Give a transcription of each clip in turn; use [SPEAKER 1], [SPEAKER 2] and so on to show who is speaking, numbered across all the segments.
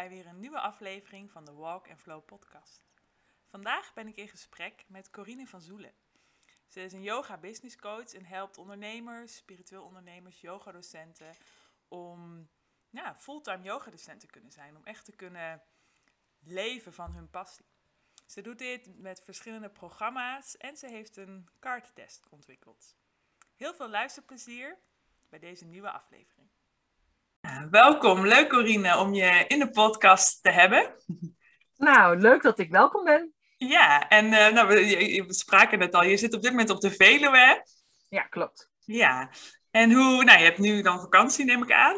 [SPEAKER 1] bij weer een nieuwe aflevering van de Walk and Flow podcast. Vandaag ben ik in gesprek met Corine van Zoelen. Ze is een yoga business coach en helpt ondernemers, spiritueel ondernemers, yogadocenten om ja, fulltime yogadocent te kunnen zijn, om echt te kunnen leven van hun passie. Ze doet dit met verschillende programma's en ze heeft een kaarttest ontwikkeld. Heel veel luisterplezier bij deze nieuwe aflevering. Welkom, leuk Corine om je in de podcast te hebben.
[SPEAKER 2] Nou, leuk dat ik welkom ben.
[SPEAKER 1] Ja, en uh, nou, we, we, spraken het al, je zit op dit moment op de Veluwe.
[SPEAKER 2] Ja, klopt.
[SPEAKER 1] Ja, en hoe, nou je hebt nu dan vakantie neem ik aan.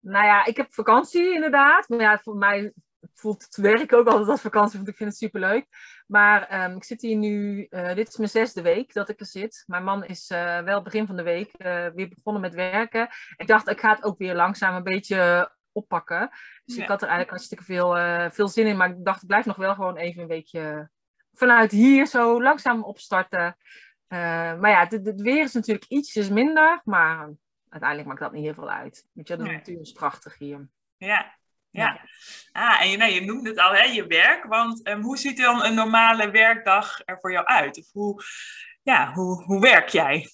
[SPEAKER 2] Nou ja, ik heb vakantie inderdaad, maar ja, voor mij voelt het werk ook altijd als vakantie, want ik vind het superleuk. Maar um, ik zit hier nu, uh, dit is mijn zesde week dat ik er zit. Mijn man is uh, wel begin van de week uh, weer begonnen met werken. Ik dacht, ik ga het ook weer langzaam een beetje oppakken. Dus ja. ik had er eigenlijk hartstikke veel, veel zin in. Maar ik dacht, ik blijf nog wel gewoon even een weekje vanuit hier zo langzaam opstarten. maar ja, het weer is natuurlijk ietsjes minder. Maar uiteindelijk maakt dat niet heel veel uit. Weet je, de natuur is prachtig hier.
[SPEAKER 1] Ja, ja. Ah, en je, nou, je noemde het al, hè, je werk. Want um, hoe ziet dan een normale werkdag er voor jou uit? Of hoe, ja, hoe, hoe werk jij?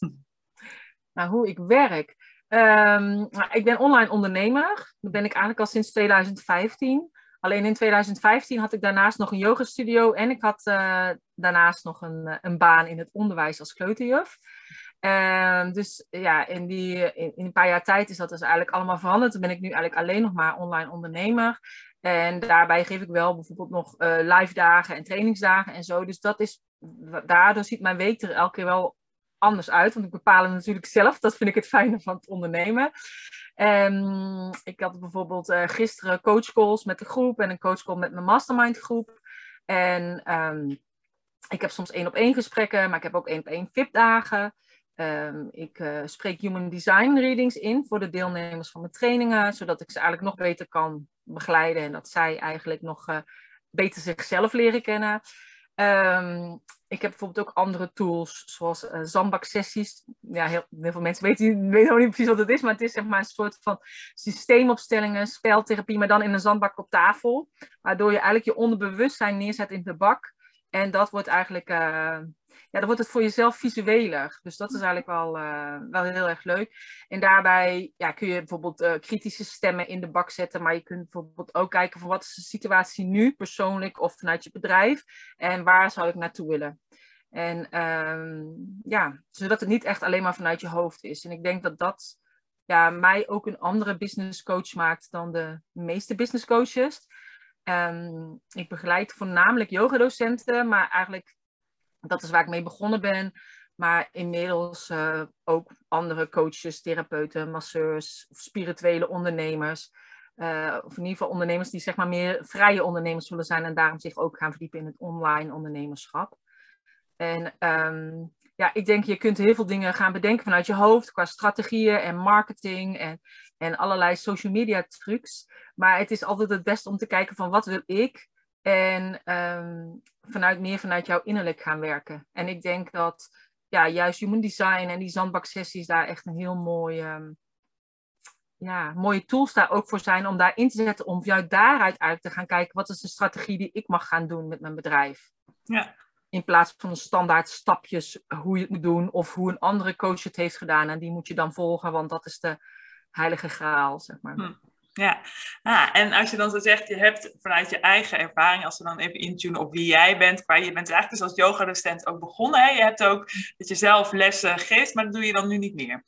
[SPEAKER 2] Nou, hoe ik werk? Um, nou, ik ben online ondernemer. Dat ben ik eigenlijk al sinds 2015. Alleen in 2015 had ik daarnaast nog een yogastudio en ik had uh, daarnaast nog een, een baan in het onderwijs als kleuterjuf. Um, dus ja, in, die, in, een paar jaar tijd is dat dus eigenlijk allemaal veranderd. Dan ben ik nu eigenlijk alleen nog maar online ondernemer. En daarbij geef ik wel bijvoorbeeld nog uh, live dagen en trainingsdagen en zo. Dus dat is, daardoor ziet mijn week er elke keer wel anders uit. Want ik bepaal het natuurlijk zelf. Dat vind ik het fijne van het ondernemen. Um, ik had bijvoorbeeld uh, gisteren coachcalls met de groep en een coachcall met mijn mastermind groep. En um, ik heb soms één op één gesprekken, maar ik heb ook één op één VIP-dagen. Um, ik uh, spreek human design readings in voor de deelnemers van mijn trainingen, zodat ik ze eigenlijk nog beter kan begeleiden en dat zij eigenlijk nog uh, beter zichzelf leren kennen. Um, ik heb bijvoorbeeld ook andere tools, zoals uh, zandbaksessies. Ja, heel, heel, veel mensen weten, weten nog niet precies wat het is, maar het is zeg maar een soort van systeemopstellingen, speltherapie, maar dan in een zandbak op tafel. Waardoor je eigenlijk je onderbewustzijn neerzet in de bak. En dat wordt eigenlijk ja, dan wordt het voor jezelf visueler. Dus dat is eigenlijk wel, uh, wel heel erg leuk. En daarbij ja, kun je bijvoorbeeld uh, kritische stemmen in de bak zetten. Maar je kunt bijvoorbeeld ook kijken van wat is de situatie nu, persoonlijk of vanuit je bedrijf. En waar zou ik naartoe willen. En um, ja, zodat het niet echt alleen maar vanuit je hoofd is. En ik denk dat dat ja, mij ook een andere business coach maakt dan de meeste business coaches. Um, ik begeleid voornamelijk yogadocenten, maar eigenlijk dat is waar ik mee begonnen ben. Maar inmiddels uh, ook andere coaches, therapeuten, masseurs, of spirituele ondernemers. Uh, of in ieder geval ondernemers die zeg maar meer vrije ondernemers willen zijn en daarom zich ook gaan verdiepen in het online ondernemerschap. En um, ja, ik denk je kunt heel veel dingen gaan bedenken vanuit je hoofd qua strategieën en marketing en, en allerlei social media trucs. Maar het is altijd het beste om te kijken van wat wil ik en um, vanuit, meer vanuit jouw innerlijk gaan werken. En ik denk dat ja, juist human design en die zandbaksessies daar echt een heel mooi, um, ja, mooie tools daar ook voor zijn om daar in te zetten. Om juist daaruit uit te gaan kijken wat is de strategie die ik mag gaan doen met mijn bedrijf.
[SPEAKER 1] Ja.
[SPEAKER 2] In plaats van de standaard stapjes hoe je het moet doen of hoe een andere coach het heeft gedaan. En die moet je dan volgen, want dat is de heilige graal, zeg maar.
[SPEAKER 1] Hm. Ja, ah, en als je dan zo zegt, je hebt vanuit je eigen ervaring, als we dan even intunen op wie jij bent, waar je bent eigenlijk dus als yoga-docent ook begonnen. Hè? Je hebt ook dat je zelf lessen geeft, maar dat doe je dan nu niet meer.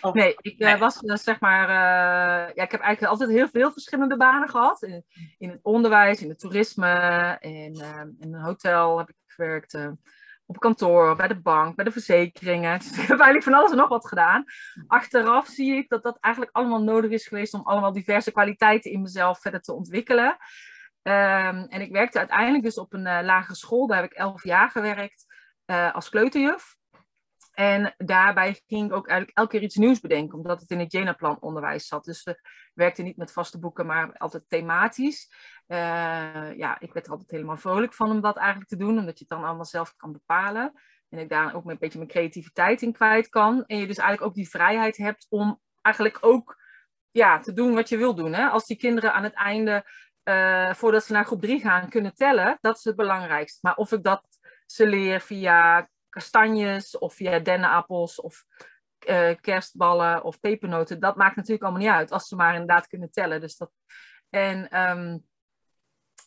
[SPEAKER 2] Of, nee, ik uh, was uh, zeg maar, uh, ja, ik heb eigenlijk altijd heel veel verschillende banen gehad. In, in het onderwijs, in het toerisme, in, in een hotel heb ik gewerkt op kantoor, bij de bank, bij de verzekeringen. Dus ik heb eigenlijk van alles en nog wat gedaan. Achteraf zie ik dat dat eigenlijk allemaal nodig is geweest om allemaal diverse kwaliteiten in mezelf verder te ontwikkelen. Um, en ik werkte uiteindelijk dus op een uh, lagere school, daar heb ik elf jaar gewerkt uh, als kleuterjuf. En daarbij ging ik ook eigenlijk elke keer iets nieuws bedenken, omdat het in het Jena-plan onderwijs zat. Dus werkten niet met vaste boeken, maar altijd thematisch. Uh, ja, ik werd er altijd helemaal vrolijk van om dat eigenlijk te doen, omdat je het dan allemaal zelf kan bepalen. En ik daar ook een beetje mijn creativiteit in kwijt kan. En je dus eigenlijk ook die vrijheid hebt om eigenlijk ook ja, te doen wat je wil doen. Hè? Als die kinderen aan het einde, eh, voordat ze naar groep 3 gaan, kunnen tellen, dat is het belangrijkste. Maar of ik dat ze leer via kastanjes of via dennenappels of uh, kerstballen of pepernoten, dat maakt natuurlijk allemaal niet uit. Als ze maar inderdaad kunnen tellen. Dus dat... En um,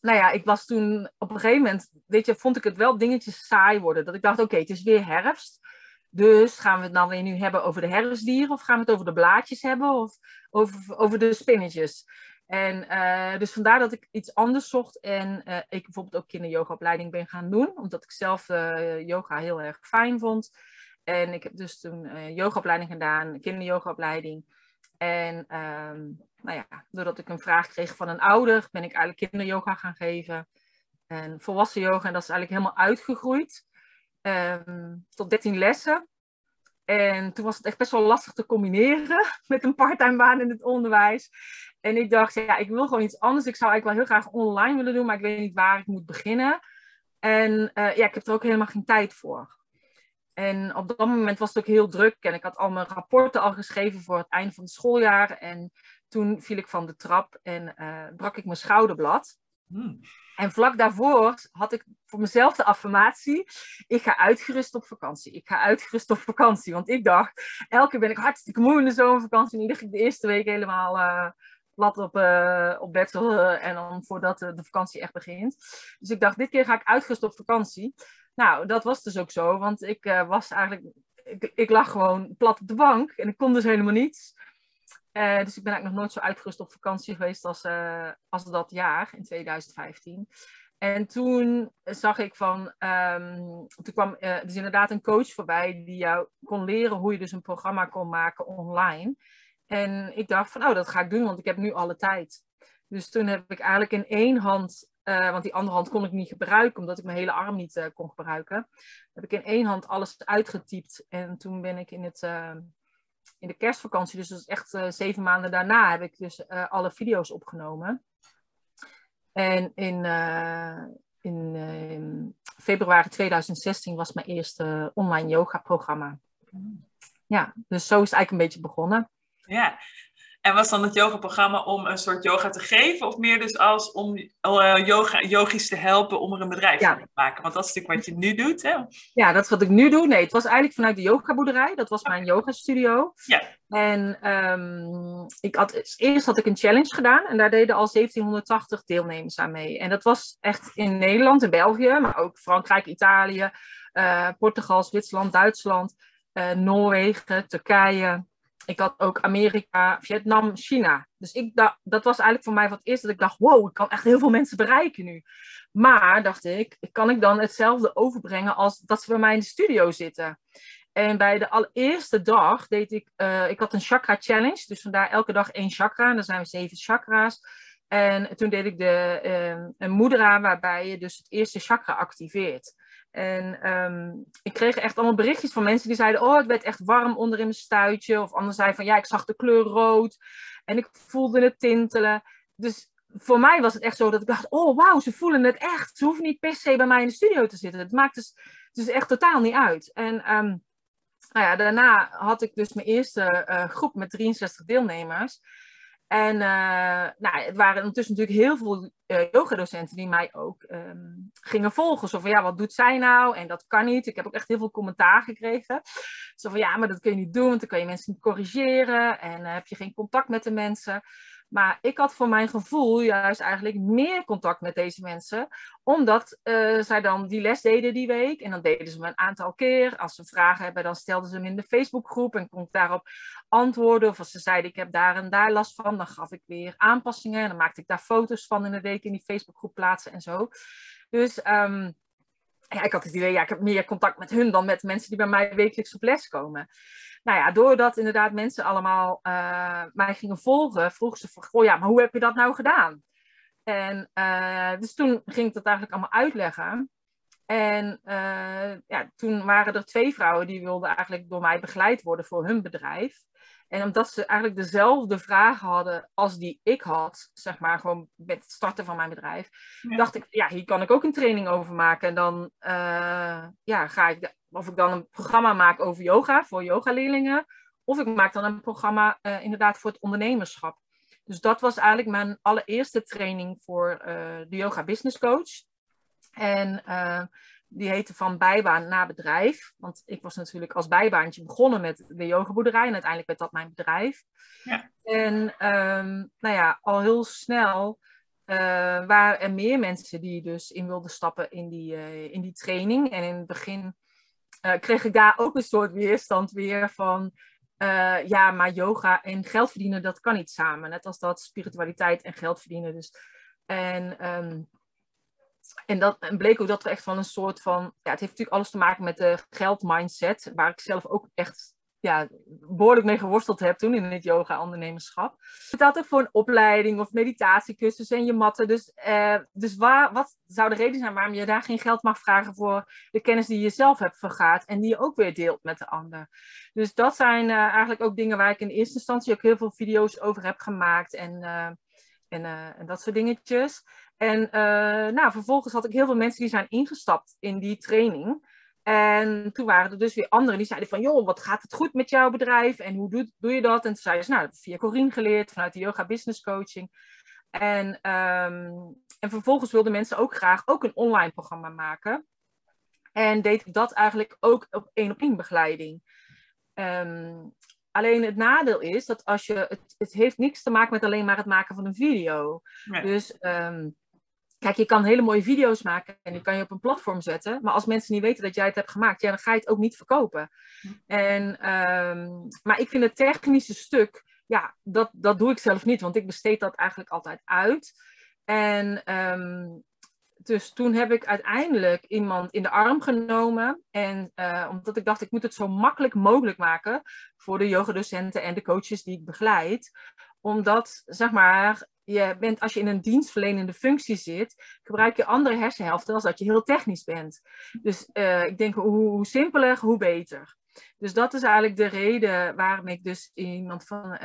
[SPEAKER 2] nou ja, ik was toen op een gegeven moment, weet je, vond ik het wel dingetjes saai worden. Dat ik dacht, oké, het is weer herfst. Dus gaan we het dan weer nu hebben over de herfstdieren? Of gaan we het over de blaadjes hebben? Of over, over de spinnetjes? En uh, dus vandaar dat ik iets anders zocht. En uh, ik bijvoorbeeld ook kinderyogaopleiding ben gaan doen. Omdat ik zelf yoga heel erg fijn vond. En ik heb dus toen yogaopleiding gedaan, kinderyogaopleiding. En um, nou ja, doordat ik een vraag kreeg van een ouder, ben ik eigenlijk kinderyoga gaan geven. En volwassen yoga, en dat is eigenlijk helemaal uitgegroeid. Um, tot 13 lessen. En toen was het echt best wel lastig te combineren met een parttime baan in het onderwijs. En ik dacht, ja, ik wil gewoon iets anders. Ik zou eigenlijk wel heel graag online willen doen, maar ik weet niet waar ik moet beginnen. En uh, ja, ik heb er ook helemaal geen tijd voor. En op dat moment was het ook heel druk. En ik had al mijn rapporten al geschreven voor het einde van het schooljaar. En toen viel ik van de trap en uh, brak ik mijn schouderblad. Hmm. En vlak daarvoor had ik voor mezelf de affirmatie: ik ga uitgerust op vakantie. Ik ga uitgerust op vakantie. Want ik dacht, elke keer ben ik hartstikke moe in de zomervakantie. En nu lig ik de eerste week helemaal uh, plat op, uh, op bed. en dan voordat de vakantie echt begint. Dus ik dacht, dit keer ga ik uitgerust op vakantie. Nou, dat was dus ook zo. Want ik was eigenlijk. Ik, ik lag gewoon plat op de bank en ik kon dus helemaal niets. Uh, dus ik ben eigenlijk nog nooit zo uitgerust op vakantie geweest als, uh, als dat jaar in 2015. En toen zag ik van, um, toen kwam dus inderdaad een coach voorbij die jou kon leren hoe je dus een programma kon maken online. En ik dacht van, oh, dat ga ik doen, want ik heb nu alle tijd. Dus toen heb ik eigenlijk in één hand, want die andere hand kon ik niet gebruiken, omdat ik mijn hele arm niet kon gebruiken, heb ik in één hand alles uitgetypt. En toen ben ik in het in de kerstvakantie, dus dat is echt zeven maanden daarna, heb ik dus alle video's opgenomen. En in, in februari 2016 was mijn eerste online yoga programma. Ja, dus zo is het eigenlijk een beetje begonnen.
[SPEAKER 1] Ja, en was dan het yoga-programma om een soort yoga te geven? Of meer dus als om uh, yoga, yogis te helpen om er een bedrijf van te maken? Want dat is natuurlijk wat je nu doet, hè?
[SPEAKER 2] Ja, dat is wat ik nu doe. Nee, het was eigenlijk vanuit de yogaboerderij. Dat was mijn yoga-studio.
[SPEAKER 1] Ja.
[SPEAKER 2] En um, ik had, eerst had ik een challenge gedaan. En daar deden al 1780 deelnemers aan mee. En dat was echt in Nederland en België. Maar ook Frankrijk, Italië, uh, Portugal, Zwitserland, Duitsland, uh, Noorwegen, Turkije ik had ook Amerika, Vietnam, China. Dus ik dat was eigenlijk voor mij wat eerst dat ik dacht, wow, ik kan echt heel veel mensen bereiken nu. Maar, dacht ik, kan ik dan hetzelfde overbrengen als dat ze bij mij in de studio zitten? En bij de allereerste dag deed ik, uh, ik had een chakra challenge, dus vandaar elke dag één chakra. En dan zijn we zeven chakra's. En toen deed ik de, uh, een moedra waarbij je dus het eerste chakra activeert. En um, ik kreeg echt allemaal berichtjes van mensen die zeiden: Oh, het werd echt warm onder in mijn stuitje. Of anderen zeiden van ja, ik zag de kleur rood. En ik voelde het tintelen. Dus voor mij was het echt zo dat ik dacht: Oh, wauw, ze voelen het echt. Ze hoeven niet per se bij mij in de studio te zitten. Het maakt dus, dus echt totaal niet uit. En um, nou ja, daarna had ik dus mijn eerste uh, groep met 63 deelnemers. En uh, nou, het waren ondertussen natuurlijk heel veel uh, yogadocenten die mij ook um, gingen volgen. Zo van, ja, wat doet zij nou? En dat kan niet. Ik heb ook echt heel veel commentaar gekregen. Zo van, ja, maar dat kun je niet doen, want dan kan je mensen niet corrigeren. En uh, heb je geen contact met de mensen. Maar ik had voor mijn gevoel juist eigenlijk meer contact met deze mensen, omdat uh, zij dan die les deden die week. En dan deden ze me een aantal keer. Als ze vragen hebben, dan stelden ze hem in de Facebookgroep en kon ik daarop antwoorden. Of als ze zeiden, ik heb daar en daar last van, dan gaf ik weer aanpassingen. En dan maakte ik daar foto's van in de week in die Facebookgroep plaatsen en zo. Dus um, ja, ik had het idee, ja, ik heb meer contact met hun dan met mensen die bij mij wekelijks op les komen nou ja, doordat inderdaad mensen allemaal uh, mij gingen volgen, vroegen ze van, goh ja, maar hoe heb je dat nou gedaan? En uh, dus toen ging ik dat eigenlijk allemaal uitleggen. En uh, ja, toen waren er twee vrouwen die wilden eigenlijk door mij begeleid worden voor hun bedrijf. En omdat ze eigenlijk dezelfde vragen hadden als die ik had, zeg maar, gewoon met het starten van mijn bedrijf, dacht ik, ja, hier kan ik ook een training over maken. En dan uh, ja, ga ik, of ik dan een programma maak over yoga voor yogaleerlingen, Of ik maak dan een programma uh, inderdaad voor het ondernemerschap. Dus dat was eigenlijk mijn allereerste training voor uh, de yoga business coach. En die heette van bijbaan naar bedrijf. Want ik was natuurlijk als bijbaantje begonnen met de yogaboerderij. En uiteindelijk werd dat mijn bedrijf. Ja. En um, nou ja, al heel snel uh, waren er meer mensen die dus in wilden stappen in die, uh, in die training. En in het begin uh, kreeg ik daar ook een soort weerstand weer van... ja, maar yoga en geld verdienen, dat kan niet samen. Net als dat spiritualiteit en geld verdienen. Dus, en... Um, en, dat, en bleek ook dat er echt van een soort van. Ja, het heeft natuurlijk alles te maken met de geldmindset, waar ik zelf ook echt ja, behoorlijk mee geworsteld heb toen in het yoga-ondernemerschap. Het had ook voor een opleiding of meditatiecursus en je matten. Dus, eh, dus waar, wat zou de reden zijn waarom je daar geen geld mag vragen voor de kennis die je zelf hebt vergaard en die je ook weer deelt met de ander? Dus dat zijn uh, eigenlijk ook dingen waar ik in eerste instantie ook heel veel video's over heb gemaakt en, uh, en, en dat soort dingetjes. En uh, nou, vervolgens had ik heel veel mensen die zijn ingestapt in die training. En toen waren er dus weer anderen die zeiden van, joh, wat gaat het goed met jouw bedrijf? En hoe doe, doe je dat? En toen zeiden ze, nou, dat heb via Corine geleerd, vanuit de Yoga Business Coaching. En, um, en vervolgens wilden mensen ook graag ook een online programma maken. En deed ik dat eigenlijk ook op één op één begeleiding. Um, alleen het nadeel is dat als je, het, het heeft niks te maken met alleen maar het maken van een video. Nee. Dus um, Kijk, je kan hele mooie video's maken en die kan je op een platform zetten. Maar als mensen niet weten dat jij het hebt gemaakt, ja, dan ga je het ook niet verkopen. En, um, maar ik vind het technische stuk, ja, dat, dat doe ik zelf niet, want ik besteed dat eigenlijk altijd uit. En um, dus toen heb ik uiteindelijk iemand in de arm genomen. En uh, omdat ik dacht, ik moet het zo makkelijk mogelijk maken voor de yogadocenten en de coaches die ik begeleid. Omdat, zeg maar, je bent, als je in een dienstverlenende functie zit, gebruik je andere hersenhelften als dat je heel technisch bent. Dus uh, ik denk, hoe, hoe, simpeler, hoe beter. Dus dat is eigenlijk de reden waarom ik dus iemand van,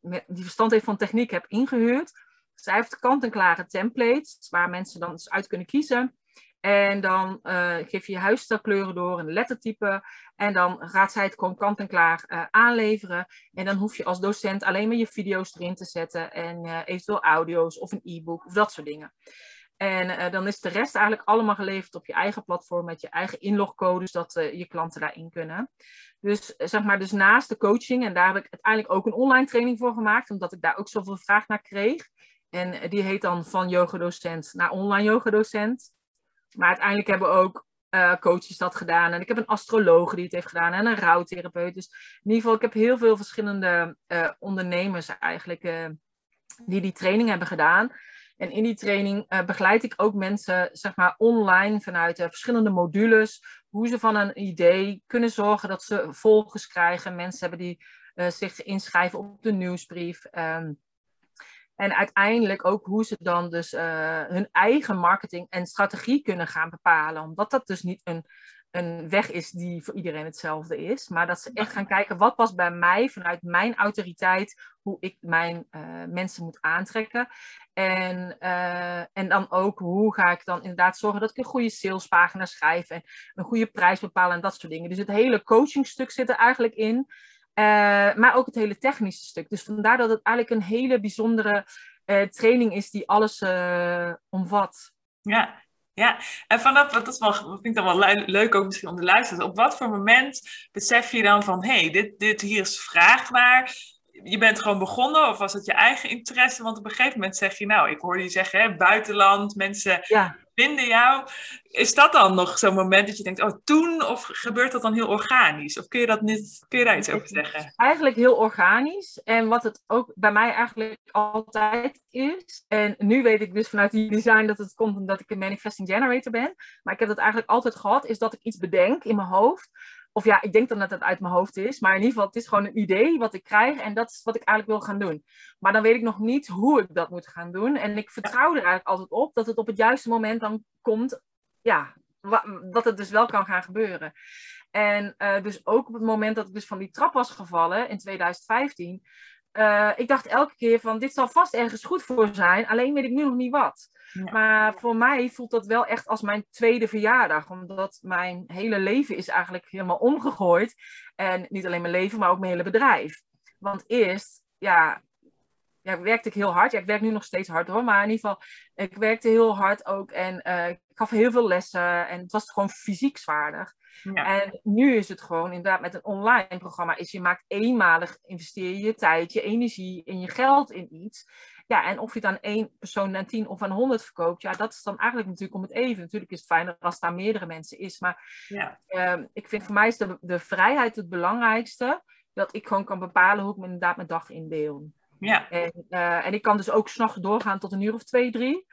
[SPEAKER 2] met, die verstand heeft van techniek heb ingehuurd. Zij heeft kant-en-klare templates, waar mensen dan dus uit kunnen kiezen. En dan uh, geef je je huisstijlkleuren door, een lettertype. En dan gaat zij het gewoon kant-en-klaar uh, aanleveren. En dan hoef je als docent alleen maar je video's erin te zetten. En uh, eventueel audio's of een e-book of dat soort dingen. En dan is de rest eigenlijk allemaal geleverd op je eigen platform met je eigen inlogcodes, dat je klanten daarin kunnen. Dus zeg maar, dus naast de coaching, en daar heb ik uiteindelijk ook een online training voor gemaakt, omdat ik daar ook zoveel vraag naar kreeg. En die heet dan van yogadocent naar online yogadocent. Maar uiteindelijk hebben ook uh, coaches dat gedaan. En ik heb een astroloog die het heeft gedaan en een rouwtherapeut. Dus in ieder geval, ik heb heel veel verschillende uh, ondernemers eigenlijk die die training hebben gedaan. En in die training begeleid ik ook mensen, zeg maar, online vanuit verschillende modules. Hoe ze van een idee kunnen zorgen dat ze volgers krijgen. Mensen hebben die zich inschrijven op de nieuwsbrief. Um, en uiteindelijk ook hoe ze dan dus uh, hun eigen marketing en strategie kunnen gaan bepalen. Omdat dat dus niet een, een weg is die voor iedereen hetzelfde is. Maar dat ze echt gaan kijken wat past bij mij vanuit mijn autoriteit. Hoe ik mijn uh, mensen moet aantrekken. En, uh, en dan ook hoe ga ik dan inderdaad zorgen dat ik een goede salespagina schrijf. En een goede prijs bepalen en dat soort dingen. Dus het hele coachingstuk zit er eigenlijk in. Uh, maar ook het hele technische stuk. Dus vandaar dat het eigenlijk een hele bijzondere uh, training is die alles uh, omvat.
[SPEAKER 1] Ja, ja, en vanaf, dat is wel, vind ik dan wel leuk ook misschien om te luisteren. Op wat voor moment besef je dan van, hé, hey, dit, dit hier is vraag naar. Je bent gewoon begonnen of was het je eigen interesse? Want op een gegeven moment zeg je, nou, ik hoorde je zeggen, hè, buitenland, mensen ja vinden jou. Is dat dan nog zo'n moment dat je denkt, oh toen, of gebeurt dat dan heel organisch? Of kun je, dat niet, kun je daar iets over zeggen?
[SPEAKER 2] Eigenlijk heel organisch. En wat het ook bij mij eigenlijk altijd is. En nu weet ik dus vanuit die design dat het komt omdat ik een manifesting generator ben. Maar ik heb dat eigenlijk altijd gehad, is dat ik iets bedenk in mijn hoofd. Of ja, ik denk dan dat het uit mijn hoofd is. Maar in ieder geval, het is gewoon een idee wat ik krijg. En dat is wat ik eigenlijk wil gaan doen. Maar dan weet ik nog niet hoe ik dat moet gaan doen. En ik vertrouw er eigenlijk altijd op dat het op het juiste moment dan komt. Ja, dat het dus wel kan gaan gebeuren. En uh, dus ook op het moment dat ik dus van die trap was gevallen in 2015. Eh, ik dacht elke keer van, dit zal vast ergens goed voor zijn, alleen weet ik nu nog niet wat. Maar voor mij voelt dat wel echt als mijn tweede verjaardag, omdat mijn hele leven is eigenlijk helemaal omgegooid. En niet alleen mijn leven, maar ook mijn hele bedrijf. Want eerst, ja, ja, werkte ik heel hard. Ja, ik werk nu nog steeds hard hoor, maar in ieder geval, ik werkte heel hard ook en uh, ik gaf heel veel lessen en het was gewoon fysiek zwaarder. Ja. En nu is het gewoon inderdaad met een online programma, is je maakt eenmalig, investeer je je tijd, je energie en je geld in iets. Ja, en of je het aan één persoon aan tien of aan honderd verkoopt, ja, dat is dan eigenlijk natuurlijk om het even. Natuurlijk is het fijner als aan meerdere mensen is, maar ja. uh, ik vind voor mij is de, de vrijheid het belangrijkste. Dat ik gewoon kan bepalen hoe ik me inderdaad mijn dag indeel. Ja. En, uh, en ik kan dus ook s'nachts doorgaan tot een uur of twee, drie.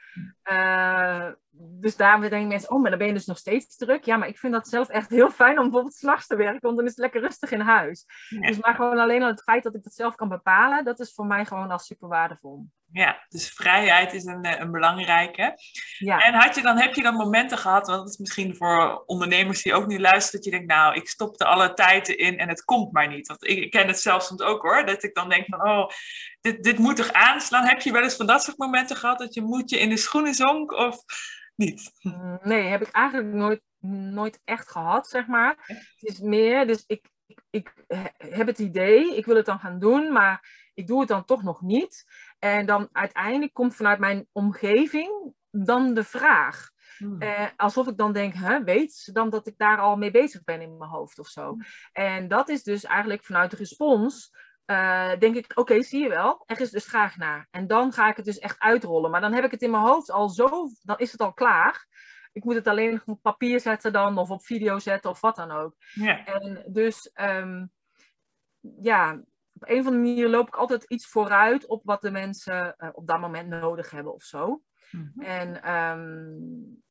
[SPEAKER 2] Uh, dus daarom denken mensen, oh, maar dan ben je dus nog steeds druk. Ja, maar ik vind dat zelf echt heel fijn om bijvoorbeeld s'nachts te werken, want dan is het lekker rustig in huis. Dus maar gewoon alleen al het feit dat ik dat zelf kan bepalen, dat is voor mij gewoon al super waardevol.
[SPEAKER 1] Ja, dus vrijheid is een, eh, een belangrijke. Ja. En had je dan, heb je dan momenten gehad, want het is misschien voor ondernemers die ook nu luisteren, dat je denkt, nou, ik stopte alle tijden in en het komt maar niet. Want ik, ken het zelf soms ook hoor, dat ik dan denk van, oh, dit, dit moet toch aanslaan? Heb je wel eens van dat soort momenten gehad, dat je moedje in de schoenen zonk of niet?
[SPEAKER 2] Mm, nee, heb ik eigenlijk nooit, nooit echt gehad, zeg maar. Het is meer, dus ik, ik, ik heb het idee, ik wil het dan gaan doen, maar ik doe het dan toch nog niet. En dan uiteindelijk komt vanuit mijn omgeving dan de vraag. Hmm. Eh, alsof ik dan denk, hè, weet ze dan dat ik daar al mee bezig ben in mijn hoofd of zo. Hmm. En dat is dus eigenlijk vanuit de respons, uh, denk ik, oké, zie je wel, er is dus graag naar. En dan ga ik het dus echt uitrollen. Maar dan heb ik het in mijn hoofd al zo, dan is het al klaar. Ik moet het alleen nog op papier zetten dan, of op video zetten, of wat dan ook. Ja. En dus, um, ja, op een of andere manier loop ik altijd iets vooruit op wat de mensen uh, op dat moment nodig hebben of zo. Mm-hmm. En um,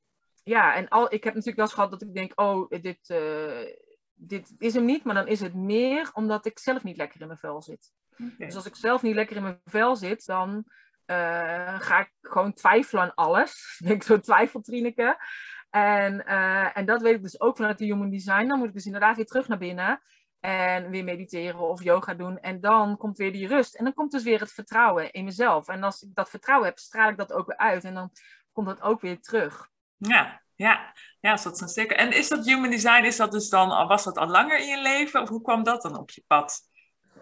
[SPEAKER 2] ja, en al, ik heb natuurlijk wel eens gehad dat ik denk, oh, dit, uh, dit is hem niet, maar dan is het meer omdat ik zelf niet lekker in mijn vel zit. Okay. Dus als ik zelf niet lekker in mijn vel zit, dan uh, ga ik gewoon twijfelen aan alles. Ik zo'n twijfeltrineke. En, en dat weet ik dus ook vanuit de Human Design. Dan moet ik dus inderdaad weer terug naar binnen. En weer mediteren of yoga doen. En dan komt weer die rust. En dan komt dus weer het vertrouwen in mezelf. En als ik dat vertrouwen heb, straal ik dat ook weer uit. En dan komt dat ook weer terug.
[SPEAKER 1] Ja, ja. ja dat is een zeker. En is dat human design, is dat dus dan, was dat al langer in je leven? Of hoe kwam dat dan op je pad?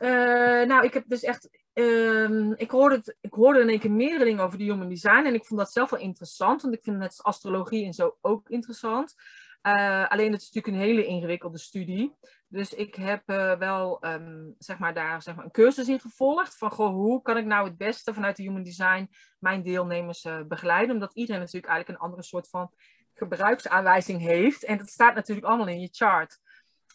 [SPEAKER 2] Uh, nou, ik heb dus echt. Uh, ik, hoorde ik hoorde in één keer meerdere over de human design. En ik vond dat zelf wel interessant. Want ik vind net astrologie en zo ook interessant. Uh, alleen het is natuurlijk een hele ingewikkelde studie. Dus ik heb uh, wel um, zeg maar daar zeg maar, een cursus in gevolgd. Van goh, hoe kan ik nou het beste vanuit de Human Design mijn deelnemers begeleiden? Omdat iedereen natuurlijk eigenlijk een andere soort van gebruiksaanwijzing heeft. En dat staat natuurlijk allemaal in je chart.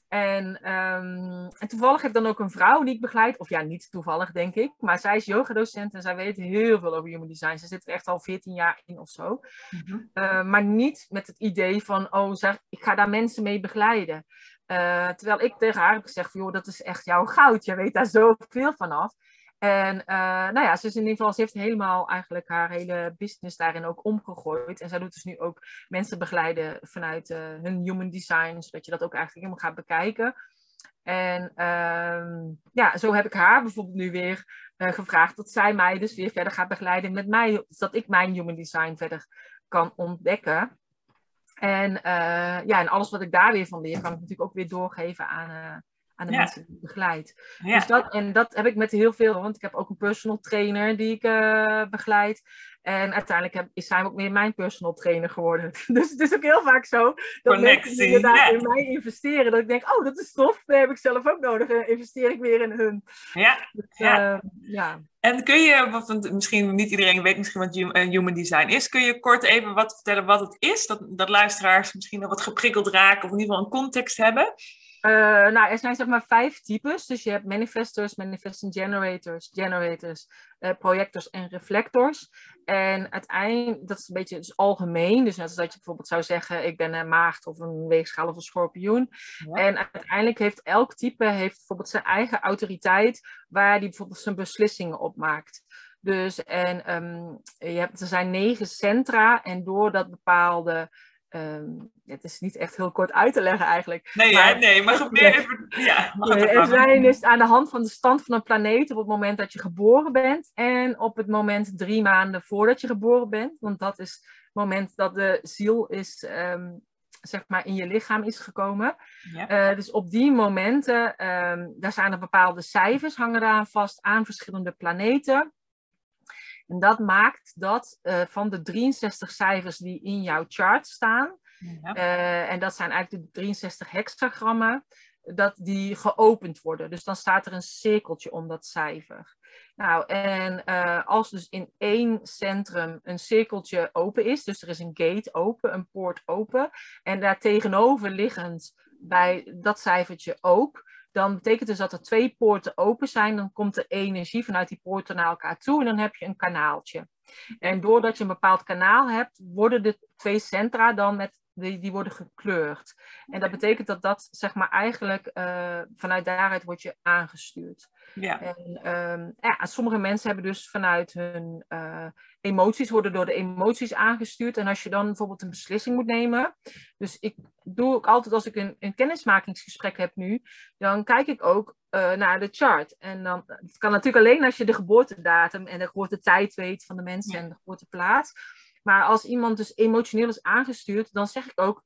[SPEAKER 2] En, um, en toevallig heb ik dan ook een vrouw die ik begeleid. Of ja, niet toevallig denk ik. Maar zij is yogadocent en zij weet heel veel over human design. Ze zit er echt al 14 jaar in of zo. Mm -hmm. uh, maar niet met het idee van, oh zeg, ik ga daar mensen mee begeleiden. Uh, terwijl ik tegen haar heb gezegd, joh, dat is echt jouw goud. Je weet daar zoveel vanaf. En uh, nou ja, ze is in ieder geval, heeft helemaal eigenlijk haar hele business daarin ook omgegooid. En zij doet dus nu ook mensen begeleiden vanuit uh, hun human design, zodat je dat ook eigenlijk helemaal gaat bekijken. En uh, ja, zo heb ik haar bijvoorbeeld nu weer uh, gevraagd dat zij mij dus weer verder gaat begeleiden met mij, zodat ik mijn human design verder kan ontdekken. En, uh, ja, en alles wat ik daar weer van leer, kan ik natuurlijk ook weer doorgeven aan, aan de mensen die ik begeleid. Dus dat, en dat heb ik met heel veel, want ik heb ook een personal trainer die ik uh, begeleid. En uiteindelijk heb, is hij ook meer mijn personal trainer geworden. Dus het is ook heel vaak zo dat mensen die inderdaad in mij investeren, dat ik denk, oh, dat is tof, dat heb ik zelf ook nodig. En investeer ik weer in hun.
[SPEAKER 1] Ja. Dus, ja. Uh, ja. En kun je, want misschien niet iedereen weet misschien wat human design is, kun je kort even wat vertellen wat het is? Dat, dat luisteraars misschien nog wat geprikkeld raken of in ieder geval een context hebben.
[SPEAKER 2] Uh, nou, er zijn zeg maar vijf types. Dus je hebt manifestors, manifesting generators, generators, uh, projectors en reflectors. En uiteindelijk, dat is een beetje dus algemeen. Dus net als dat je bijvoorbeeld zou zeggen, ik ben een maagd of een weegschaal of een schorpioen. En uiteindelijk heeft elk type heeft bijvoorbeeld zijn eigen autoriteit, waar die bijvoorbeeld zijn beslissingen op maakt. Dus en um, je hebt, er zijn negen centra en door dat bepaalde ehm, het is niet echt heel kort uit te leggen eigenlijk.
[SPEAKER 1] Nee, maar, nee, maar even, ja,
[SPEAKER 2] er zijn dus aan de hand van de stand van een planeet op het moment dat je geboren bent en op het moment drie maanden voordat je geboren bent. Want dat is het moment dat de ziel is, ehm, zeg maar, in je lichaam is gekomen. Ja. Eh, dus op die momenten, um, daar zijn er bepaalde cijfers, hangen eraan vast aan verschillende planeten. En dat maakt dat uh, van de 63 cijfers die in jouw chart staan, ja. uh, en dat zijn eigenlijk de 63 hexagrammen, dat die geopend worden. Dus dan staat er een cirkeltje om dat cijfer. Nou, en uh, als dus in één centrum een cirkeltje open is, dus er is een gate open, een poort open, en daar tegenover liggend bij dat cijfertje ook, dan betekent dus dat er twee poorten open zijn. Dan komt de energie vanuit die poorten naar elkaar toe en dan heb je een kanaaltje. En doordat je een bepaald kanaal hebt, worden de twee centra dan met die, die worden gekleurd. En dat betekent dat dat, zeg maar, eigenlijk uh, vanuit daaruit wordt je aangestuurd. Ja. En um, ja, sommige mensen hebben dus vanuit hun uh, emoties, worden door de emoties aangestuurd. En als je dan bijvoorbeeld een beslissing moet nemen. Dus ik doe ook altijd als ik een, een kennismakingsgesprek heb nu, dan kijk ik ook uh, naar de chart. En dan, het kan natuurlijk alleen als je de geboortedatum en de geboortetijd weet van de mensen en de geboorteplaats. Maar als iemand dus emotioneel is aangestuurd, dan zeg ik ook,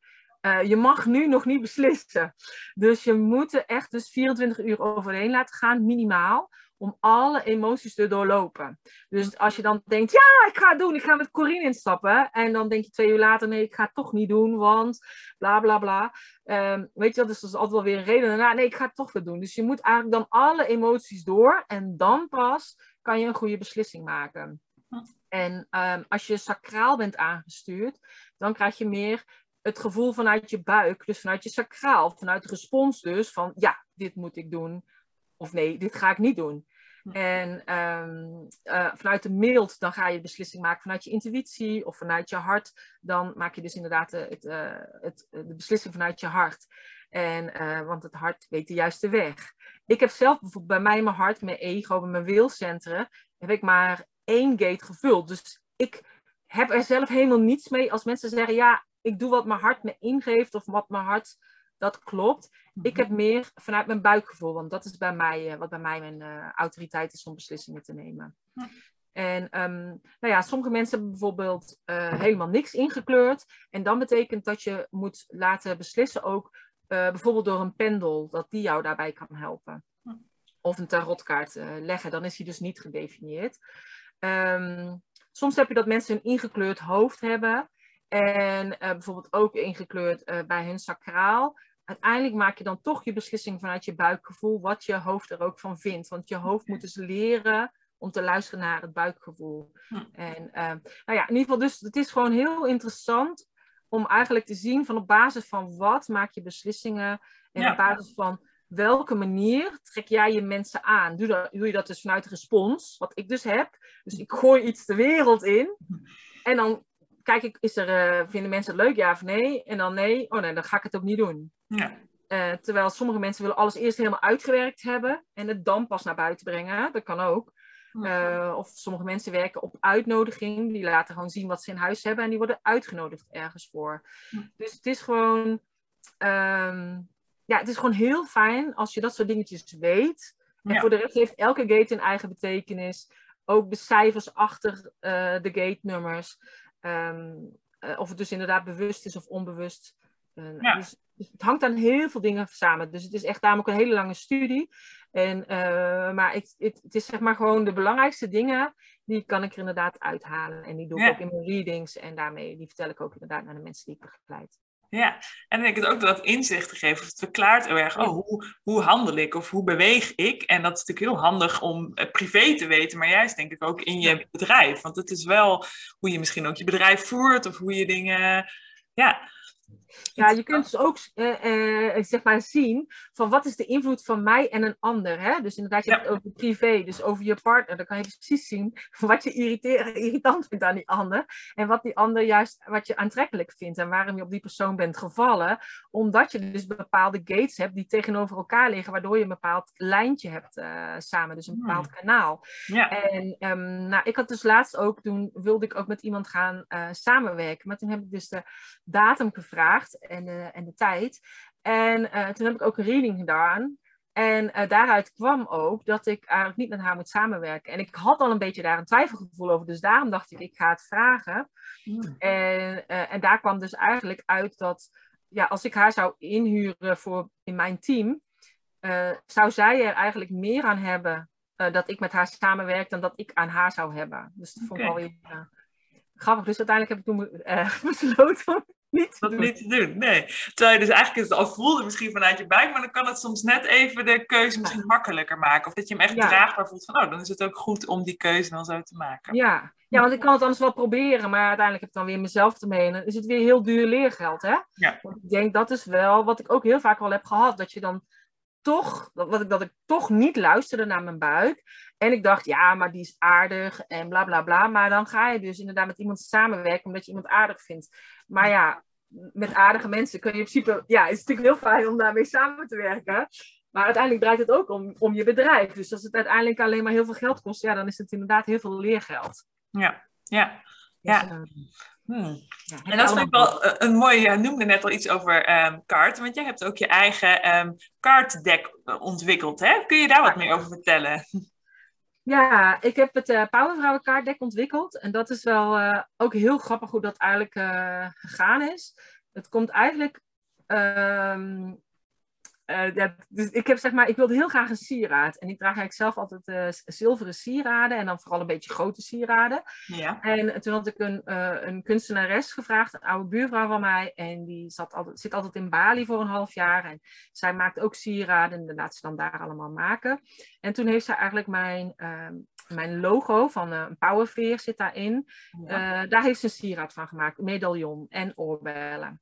[SPEAKER 2] uh, je mag nu nog niet beslissen. Dus je moet er echt dus 24 uur overheen laten gaan, minimaal, om alle emoties te doorlopen. Dus als je dan denkt, ja, ik ga het doen, ik ga met Corine instappen. En dan denk je twee uur later, nee, ik ga het toch niet doen, want bla bla bla. Um, weet je, dat is dus altijd wel weer een reden. Nou, nee, ik ga het toch weer doen. Dus je moet eigenlijk dan alle emoties door en dan pas kan je een goede beslissing maken. En um, als je sacraal bent aangestuurd, dan krijg je meer het gevoel vanuit je buik, dus vanuit je sacraal, vanuit de respons dus van ja, dit moet ik doen. Of nee, dit ga ik niet doen. En um, uh, vanuit de mild, dan ga je beslissing maken vanuit je intuïtie of vanuit je hart. Dan maak je dus inderdaad het, uh, het, de beslissing vanuit je hart. En, uh, want het hart weet de juiste weg. Ik heb zelf bijvoorbeeld bij mij mijn hart, mijn ego, mijn wilcentrum, heb ik maar één gate gevuld. Dus ik heb er zelf helemaal niets mee als mensen zeggen, ja, ik doe wat mijn hart me ingeeft of wat mijn hart, dat klopt. Ik heb mhm. meer vanuit mijn buikgevoel, want dat is bij mij, uh, wat bij mij mijn uh, autoriteit is om beslissingen te nemen. En um, nou ja, sommige mensen hebben bijvoorbeeld uh, helemaal niks ingekleurd. En dan betekent dat je moet laten beslissen ook bijvoorbeeld door een pendel, dat die jou daarbij kan helpen. Of een tarotkaart leggen, dan is die dus niet gedefinieerd. Um, soms heb je dat mensen een ingekleurd hoofd hebben. En uh, bijvoorbeeld ook ingekleurd uh, bij hun sacraal. Uiteindelijk maak je dan toch je beslissing vanuit je buikgevoel, wat je hoofd er ook van vindt. Want je hoofd moet dus leren om te luisteren naar het buikgevoel. Hm. En uh, nou ja, in ieder geval, dus het is gewoon heel interessant om eigenlijk te zien van op basis van wat maak je beslissingen. En op basis van welke manier trek jij je mensen aan? Doe, dat, doe je dat dus vanuit de respons, wat ik dus heb. Dus ik gooi iets de wereld in. En dan kijk ik, is er, uh, vinden mensen het leuk, ja of nee? En dan nee, oh nee, dan ga ik het ook niet doen. Ja. Uh, terwijl sommige mensen willen alles eerst helemaal uitgewerkt hebben en het dan pas naar buiten brengen. Dat kan ook. Uh, of sommige mensen werken op uitnodiging. Die laten gewoon zien wat ze in huis hebben en die worden uitgenodigd ergens voor. Dus het is gewoon. Um, ja, het is gewoon heel fijn als je dat soort dingetjes weet. En voor de rest heeft elke gate een eigen betekenis. Ook de cijfers achter uh, de gate-nummers. Um, uh, of het dus inderdaad bewust is of onbewust. Uh, ja. dus, dus, het hangt aan heel veel dingen samen. Dus het is echt ook een hele lange studie. En, maar ik, het, het, is zeg maar gewoon de belangrijkste dingen. Die kan ik er inderdaad uithalen. En die doe ik ja. ook in mijn readings. En daarmee die vertel ik ook inderdaad naar de mensen die ik begeleid.
[SPEAKER 1] Ja, en denk ik ook dat inzicht te geven, of het verklaart heel erg, oh, hoe, hoe handel ik of hoe beweeg ik? En dat is natuurlijk heel handig om eh, privé te weten, maar juist denk ik ook in je bedrijf. Want het is wel hoe je misschien ook je bedrijf voert of hoe je dingen, ja.
[SPEAKER 2] Ja, je kunt dus ook uh, uh, zeg maar zien van wat is de invloed van mij en een ander. Hè? Dus inderdaad, je hebt het over privé, dus over je partner. Dan kan je precies zien wat je irritant vindt aan die ander. En wat die ander juist, wat je aantrekkelijk vindt. En waarom je op die persoon bent gevallen. Omdat je dus bepaalde gates hebt die tegenover elkaar liggen. Waardoor je een bepaald lijntje hebt uh, samen. Dus een hmm. bepaald kanaal. Ja. En um, nou, ik had dus laatst ook, toen wilde ik ook met iemand gaan samenwerken. Maar toen heb ik dus de datum gevraagd en, de, en de tijd. En uh, toen heb ik ook een reading gedaan. En uh, daaruit kwam ook dat ik eigenlijk niet met haar moet samenwerken. En ik had al een beetje daar een twijfelgevoel over. Dus daarom dacht ik, ik ga het vragen. Hmm. En, en daar kwam dus eigenlijk uit dat ja, als ik haar zou inhuren voor in mijn team, zou zij er eigenlijk meer aan hebben dat ik met haar samenwerk dan dat ik aan haar zou hebben. Dus dat vond ik okay. wel grappig. Dus uiteindelijk heb ik toen besloten niet
[SPEAKER 1] dat niet te doen. Nee. Terwijl je dus eigenlijk het al voelde misschien vanuit je buik, maar dan kan het soms net even de keuze misschien makkelijker maken. Of dat je hem echt draagbaar voelt van, oh, dan is het ook goed om die keuze dan zo te maken.
[SPEAKER 2] Ja. ja, want ik kan het anders wel proberen, maar uiteindelijk heb ik dan weer mezelf te menen. Dan is het weer heel duur leergeld, hè? Ja. Want ik denk dat is wel wat ik ook heel vaak wel heb gehad, dat je dan toch, dat ik, dat ik toch niet luisterde naar mijn buik. En ik dacht, ja, maar die is aardig en bla bla bla. Maar dan ga je dus inderdaad met iemand samenwerken omdat je iemand aardig vindt. Maar ja, met aardige mensen kun je in principe, ja, het is natuurlijk heel fijn om daarmee samen te werken. Maar uiteindelijk draait het ook om, om je bedrijf. Dus als het uiteindelijk alleen maar heel veel geld kost, ja, dan is het inderdaad heel veel leergeld.
[SPEAKER 1] Ja, ja. ja. Dus, uh, Hmm. en dat vind ik wel eh, een mooie, je noemde net al iets over um, kaart, want jij hebt ook je eigen um, kaartdek ontwikkeld. Hè? Kun je daar wat meer over vertellen?
[SPEAKER 2] Ja, ik heb het uh, ontwikkeld. En dat is wel uh, ook heel grappig hoe dat eigenlijk uh, gegaan is. Het komt eigenlijk um, uh, ja, dus ik heb zeg maar, ik wilde heel graag een sieraad. En ik draag eigenlijk zelf altijd uh, zilveren sieraden en dan vooral een beetje grote sieraden. Ja. En toen had ik een, uh, een kunstenares gevraagd, een oude buurvrouw van mij. En die zat altijd, zit altijd in Bali voor een half jaar. En zij maakt ook sieraden en dat laat ze dan daar allemaal maken. En toen heeft ze eigenlijk mijn, ehm, mijn logo van een powerveer zit daarin. Ja. daar heeft ze een sieraad van gemaakt, medaillon en oorbellen.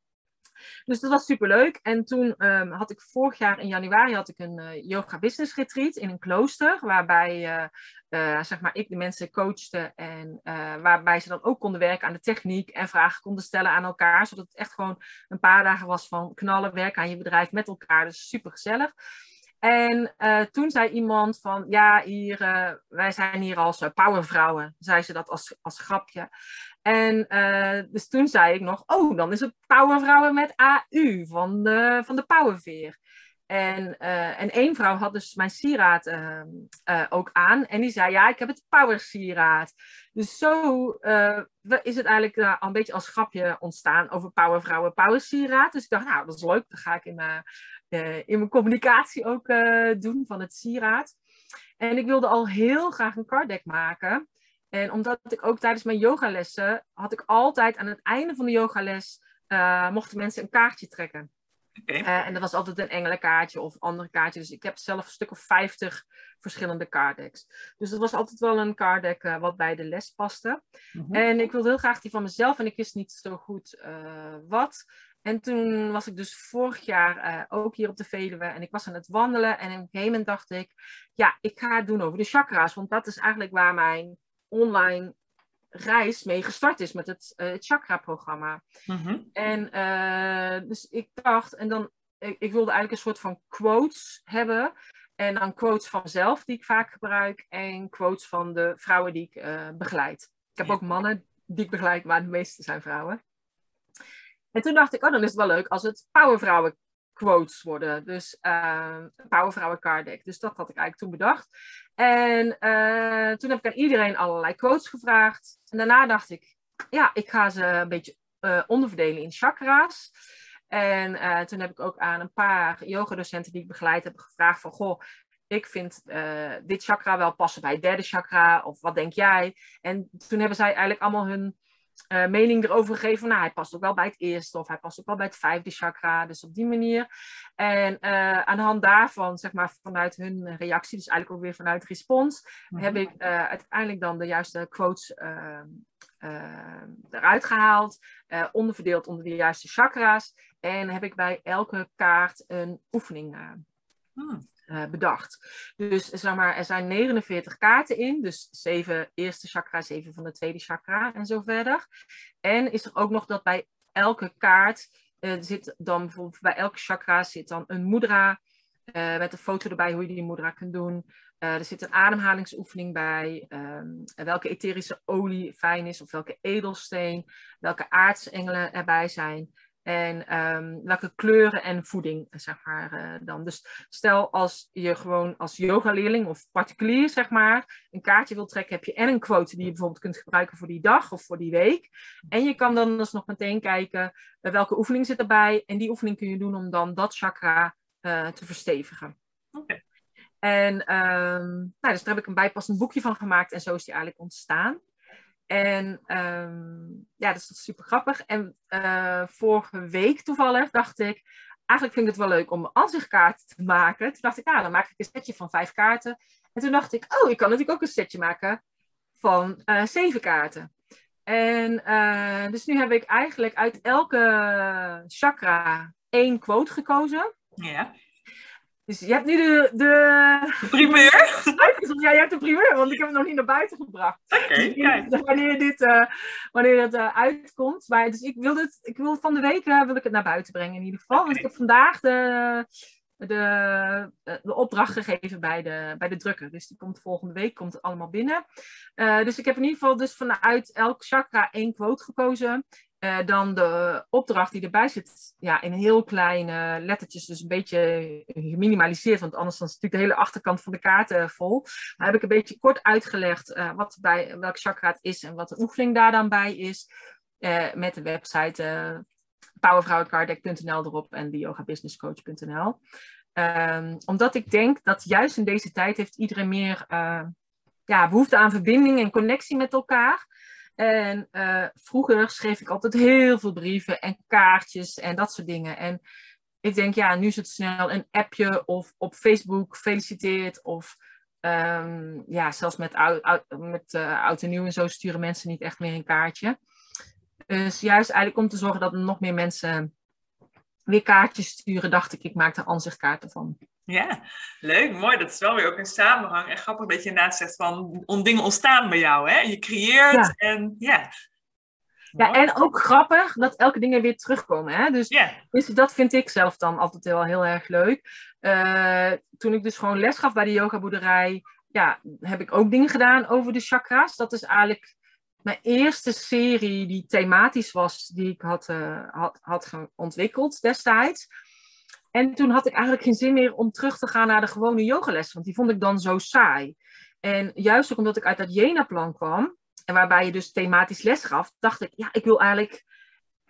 [SPEAKER 2] Dus dat was superleuk. En toen um, had ik vorig jaar in januari had ik een uh, yoga business retreat in een klooster. Waarbij uh, uh, zeg maar ik de mensen coachte. En waarbij ze dan ook konden werken aan de techniek. En vragen konden stellen aan elkaar. Zodat het echt gewoon een paar dagen was van knallen, werken aan je bedrijf met elkaar. Dus super gezellig. En toen zei iemand van, ja, hier, wij zijn hier als uh, powervrouwen, zei ze dat als, als grapje. En uh, dus toen zei ik nog, oh, dan is het Powervrouwen met AU van de, van de Powerveer. En, uh, en één vrouw had dus mijn sieraad uh, ook aan. En die zei, ja, ik heb het Power sieraad. Dus zo is het eigenlijk al een beetje als grapje ontstaan over Powervrouwen, Power sieraad. Dus ik dacht, nou, dat is leuk. Dat ga ik in mijn, in mijn communicatie ook doen van het sieraad. En ik wilde al heel graag een card deck maken. En omdat ik ook tijdens mijn yogalessen had ik altijd aan het einde van de yogales uh, mochten mensen een kaartje trekken. Okay. Uh, en dat was altijd een engelenkaartje of andere kaartje. Dus ik heb zelf een stuk of 50 verschillende kaartdecks. Dus dat was altijd wel een kaartdeck uh, wat bij de les paste. Mm -hmm. En ik wilde heel graag die van mezelf en ik wist niet zo goed wat. En toen was ik dus vorig jaar ook hier op de Veluwe en ik was aan het wandelen. En op een gegeven moment dacht ik, ja, ik ga het doen over de chakra's. Want dat is eigenlijk waar mijn online reis mee gestart is met het uh, chakra-programma. Mhm. En uh, dus ik dacht, en dan, ik, ik, wilde eigenlijk een soort van quotes hebben. En dan quotes van mezelf die ik vaak gebruik. En quotes van de vrouwen die ik uh, begeleid. Ik heb ook mannen die ik begeleid, maar de meeste zijn vrouwen. En toen dacht ik, oh, dan is het wel leuk als het powervrouwen quotes worden. Dus uh, Powervrouwen card deck. Dus dat had ik eigenlijk toen bedacht. En uh, toen heb ik aan iedereen allerlei quotes gevraagd. En daarna dacht ik, ja, ik ga ze een beetje uh, onderverdelen in chakra's. En uh, toen heb ik ook aan een paar yogadocenten die ik begeleid heb gevraagd van, goh, ik vind dit chakra wel passen bij het derde chakra, of wat denk jij? En toen hebben zij eigenlijk allemaal hun uh, mening erover gegeven. Nou, hij past ook wel bij het eerste of hij past ook wel bij het vijfde chakra. Dus op die manier. En uh, aan de hand daarvan, zeg maar vanuit hun reactie, dus eigenlijk ook weer vanuit respons, mm -hmm. heb ik uh, uiteindelijk dan de juiste quotes eruit gehaald, onderverdeeld onder de juiste chakra's. En heb ik bij elke kaart een oefening hmm. Bedacht. Dus zeg maar, er zijn 49 kaarten in. Dus 7 eerste chakra, 7 van de tweede chakra en zo verder. En is er ook nog dat bij elke kaart uh, zit dan bijvoorbeeld bij elke chakra zit dan een mudra. Uh, met een foto erbij hoe je die mudra kunt doen. Er zit een ademhalingsoefening bij. Um, welke etherische olie fijn is of welke edelsteen. Welke aardsengelen erbij zijn. En um, welke kleuren en voeding, zeg maar, uh, dan. Dus stel als je gewoon als yogaleerling of particulier, zeg maar, een kaartje wilt trekken, heb je en een quote die je bijvoorbeeld kunt gebruiken voor die dag of voor die week. En je kan dan dus nog meteen kijken uh, welke oefening zit erbij. En die oefening kun je doen om dan dat chakra uh, te verstevigen.
[SPEAKER 1] Okay.
[SPEAKER 2] En um, nou, dus daar heb ik een bijpassend boekje van gemaakt en zo is die eigenlijk ontstaan. En um, ja, dat is super grappig. En uh, vorige week toevallig dacht ik, eigenlijk vind ik het wel leuk om een ansichtkaart te maken. Toen dacht ik, ah, dan maak ik een setje van vijf kaarten. En toen dacht ik, oh, ik kan natuurlijk ook een setje maken van uh, zeven kaarten. En uh, dus nu heb ik eigenlijk uit elke chakra één quote gekozen.
[SPEAKER 1] Ja.
[SPEAKER 2] Dus je hebt nu de... De,
[SPEAKER 1] de primeur?
[SPEAKER 2] Ja, je hebt de primeur, want ik heb hem nog niet naar buiten gebracht.
[SPEAKER 1] Oké, okay.
[SPEAKER 2] Dus wanneer, dit, uh, wanneer het uh, uitkomt. Maar, dus ik wil, dit, ik wil van de week uh, wil ik het naar buiten brengen in ieder geval. Okay. Want ik heb vandaag de, de, de opdracht gegeven bij de, bij de drukker. Dus die komt volgende week, komt het allemaal binnen. dus ik heb in ieder geval dus vanuit elk chakra één quote gekozen. Uh, dan de opdracht die erbij zit, ja, in heel kleine lettertjes, dus een beetje geminimaliseerd, want anders dan is natuurlijk de hele achterkant van de kaart uh, vol. Maar heb ik een beetje kort uitgelegd uh, wat bij welk chakra is en wat de oefening daar dan bij is. met de website powervrouwenkardek.nl erop en de yogabusinesscoach.nl. Um, omdat ik denk dat juist in deze tijd heeft iedereen meer ja, behoefte aan verbinding en connectie met elkaar. En uh, vroeger schreef ik altijd heel veel brieven en kaartjes en dat soort dingen. En ik denk, ja, nu is het snel een appje of op Facebook feliciteert. Of um, ja, zelfs met, met uh, oud en nieuw en zo sturen mensen niet echt meer een kaartje. Dus juist eigenlijk om te zorgen dat nog meer mensen weer kaartjes sturen, dacht ik, ik maak er aanzichtkaarten van.
[SPEAKER 1] Ja, leuk, mooi. Dat is wel weer ook een samenhang. En grappig dat je inderdaad zegt van dingen ontstaan bij jou. Hè? Je creëert ja. en ja.
[SPEAKER 2] Ja, en ook grappig dat elke dingen weer terugkomen. Hè? Dus,
[SPEAKER 1] yeah.
[SPEAKER 2] dus dat vind ik zelf dan altijd wel heel erg leuk. Uh, toen ik dus gewoon les gaf bij de yogaboerderij, ja, heb ik ook dingen gedaan over de chakras. Dat is eigenlijk mijn eerste serie die thematisch was, die ik had, uh, had, had ontwikkeld destijds. En toen had ik eigenlijk geen zin meer om terug te gaan naar de gewone yogales, want die vond ik dan zo saai. En juist ook omdat ik uit dat Jena-plan kwam, en waarbij je dus thematisch les gaf, dacht ik, ja, ik wil eigenlijk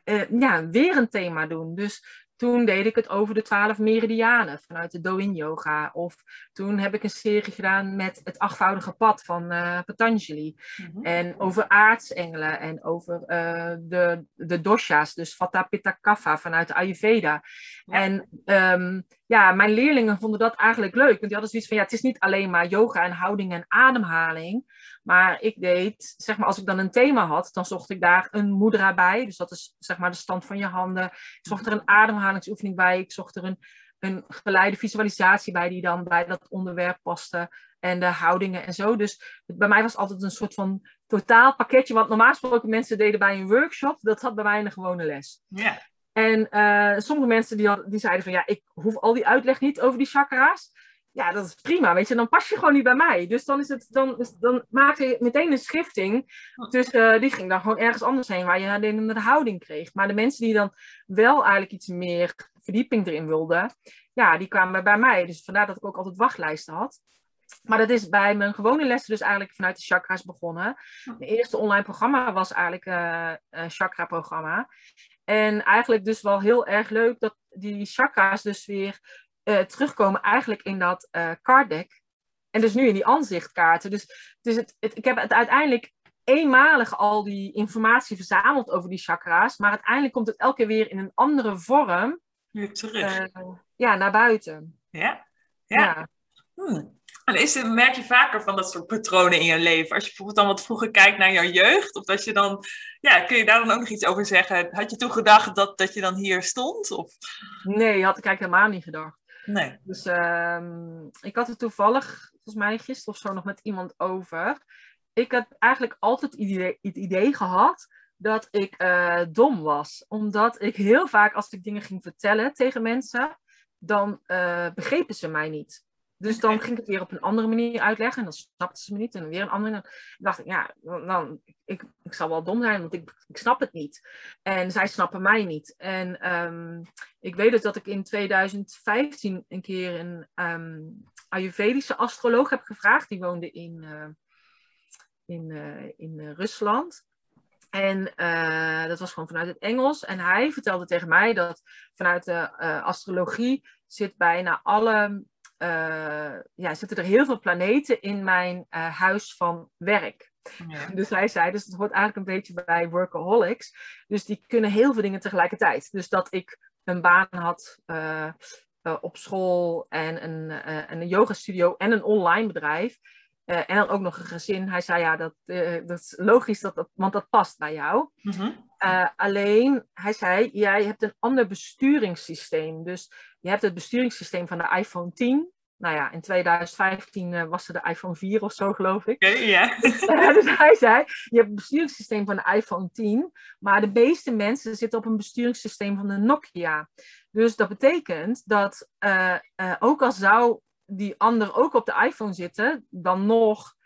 [SPEAKER 2] uh, ja, weer een thema doen. Dus toen deed ik het over de twaalf meridianen vanuit de Doin Yoga. Of toen heb ik een serie gedaan met het achtvoudige pad van uh, Patanjali. Mm -hmm. En over aartsengelen en over uh, de, de dosha's, dus Vata Pitta Kapha vanuit de Ayurveda. Ja. En um, ja, mijn leerlingen vonden dat eigenlijk leuk. Want die hadden zoiets van, ja, het is niet alleen maar yoga en houding en ademhaling. Maar ik deed, zeg maar, als ik dan een thema had, dan zocht ik daar een mudra bij. Dus dat is, zeg maar, de stand van je handen. Ik zocht er een ademhalingsoefening bij. Ik zocht er een, een geleide visualisatie bij, die dan bij dat onderwerp paste. En de houdingen en zo. Dus bij mij was altijd een soort van totaal pakketje. Wat normaal gesproken mensen deden bij een workshop. Dat had bij mij een gewone les.
[SPEAKER 1] Ja.
[SPEAKER 2] En uh, sommige mensen die, die zeiden van ja, ik hoef al die uitleg niet over die chakra's. Ja, dat is prima, weet je, dan pas je gewoon niet bij mij. Dus dan, is het, dan, dan maakte je meteen een schifting. Dus uh, die ging dan gewoon ergens anders heen waar je alleen de houding kreeg. Maar de mensen die dan wel eigenlijk iets meer verdieping erin wilden, ja, die kwamen bij mij. Dus vandaar dat ik ook altijd wachtlijsten had. Maar dat is bij mijn gewone lessen dus eigenlijk vanuit de chakra's begonnen. Mijn eerste online programma was eigenlijk uh, een chakra-programma. En eigenlijk dus wel heel erg leuk dat die chakra's dus weer uh, terugkomen eigenlijk in dat uh, card deck. En dus nu in die aanzichtkaarten. Dus, dus het, het, ik heb het uiteindelijk eenmalig al die informatie verzameld over die chakra's. Maar uiteindelijk komt het elke keer weer in een andere vorm.
[SPEAKER 1] Weer terug.
[SPEAKER 2] Uh, ja, naar buiten.
[SPEAKER 1] Ja. Ja. ja. Hmm. En is, merk je vaker van dat soort patronen in je leven? Als je bijvoorbeeld dan wat vroeger kijkt naar jouw jeugd, of dat je dan, ja, kun je daar dan ook nog iets over zeggen? Had je toen gedacht dat, dat je dan hier stond? Of?
[SPEAKER 2] Nee, had ik eigenlijk helemaal niet gedacht.
[SPEAKER 1] Nee.
[SPEAKER 2] Dus ehm, ik had het toevallig, volgens mij gisteren of zo, nog met iemand over. Ik heb eigenlijk altijd het idee, het idee gehad dat ik eh, dom was. Omdat ik heel vaak, als ik dingen ging vertellen tegen mensen, dan uh, begrepen ze mij niet. Dus dan ging ik het weer op een andere manier uitleggen. En dan snapten ze me niet. En dan weer een andere. Dan dacht ik, ja, dan, ik, ik zal wel dom zijn, want ik, ik snap het niet. En zij snappen mij niet. En um, ik weet dus dat ik in 2015 een keer een um, Ayurvedische astroloog heb gevraagd. Die woonde in, uh, in, uh, in uh, Rusland. En uh, dat was gewoon vanuit het Engels. En hij vertelde tegen mij dat vanuit de astrologie zit bijna alle. Uh, ja, zitten er heel veel planeten in mijn huis van werk. Ja. Dus hij zei, dus het hoort eigenlijk een beetje bij workaholics. Dus die kunnen heel veel dingen tegelijkertijd. Dus dat ik een baan had op school en een, en een yoga studio en een online bedrijf. En dan ook nog een gezin. Hij zei ja, dat, dat is logisch, dat, dat, want dat past bij jou. Mm -hmm. Uh, alleen, hij zei, jij hebt een ander besturingssysteem. Dus je hebt het besturingssysteem van de iPhone 10. Nou ja, in 2015 was er de iPhone 4 of zo, geloof ik.
[SPEAKER 1] Yeah.
[SPEAKER 2] dus hij zei, je hebt het besturingssysteem van de iPhone 10. Maar de meeste mensen zitten op een besturingssysteem van de Nokia. Dus dat betekent dat ook al zou die ander ook op de iPhone zitten, dan nog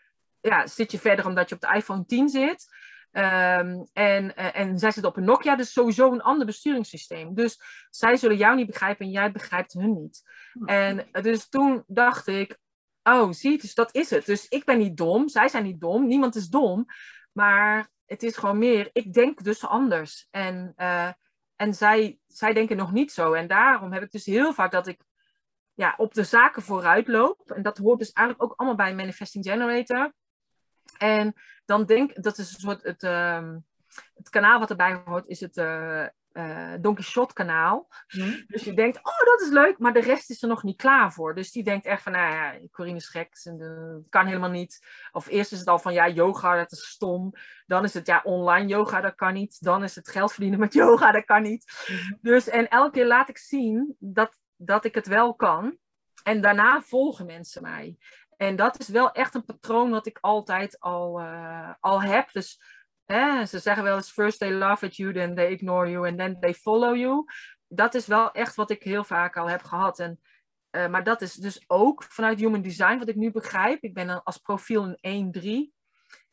[SPEAKER 2] ja, zit je verder omdat je op de iPhone 10 zit. Um, en, en zij zitten op een Nokia, dus sowieso een ander besturingssysteem. Dus zij zullen jou niet begrijpen en jij begrijpt hun niet. En dus toen dacht ik, oh zie, dus dat is het. Dus ik ben niet dom, zij zijn niet dom, niemand is dom. Maar het is gewoon meer, ik denk dus anders. En, uh, en zij, zij denken nog niet zo. En daarom heb ik dus heel vaak dat ik ja, op de zaken vooruit loop. En dat hoort dus eigenlijk ook allemaal bij Manifesting Generator. En dan denk dat is een soort het, uh, het kanaal wat erbij hoort, is het uh, uh, Don Quixote kanaal. Mm. Dus je denkt, oh dat is leuk, maar de rest is er nog niet klaar voor. Dus die denkt echt van, nou ja, Corine is gek, dat kan helemaal niet. Of eerst is het al van, ja, yoga, dat is stom. Dan is het, ja, online yoga, dat kan niet. Dan is het geld verdienen met yoga, dat kan niet. Mm. Dus, en elke keer laat ik zien dat dat ik het wel kan. En daarna volgen mensen mij. En dat is wel echt een patroon wat ik altijd al, uh, al heb. Dus ze zeggen wel eens: first they laugh at you, then they ignore you, and then they follow you. Dat is wel echt wat ik heel vaak al heb gehad. En, uh, maar dat is dus ook vanuit Human Design, wat ik nu begrijp. Ik ben als profiel een 1-3.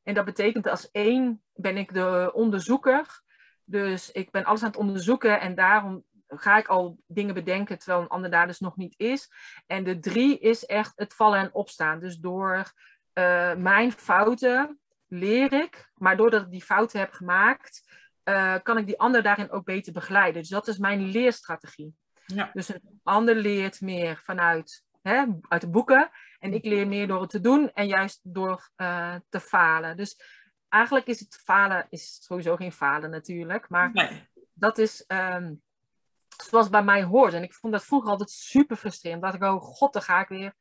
[SPEAKER 2] En dat betekent als één ben ik de onderzoeker. Dus ik ben alles aan het onderzoeken en daarom ga ik al dingen bedenken terwijl een ander daar dus nog niet is. En de drie is echt het vallen en opstaan. Dus door uh, mijn fouten leer ik, maar doordat ik die fouten heb gemaakt, uh, kan ik die ander daarin ook beter begeleiden. Dus dat is mijn leerstrategie. Ja. Dus een ander leert meer vanuit hè, uit de boeken en ik leer meer door het te doen en juist door uh, te falen. Dus eigenlijk is het falen is sowieso geen falen natuurlijk, maar nee. dat is um, zoals bij mij hoort. En ik vond dat vroeger altijd super frustrerend. Dat ik, oh god, dan ga ik weer.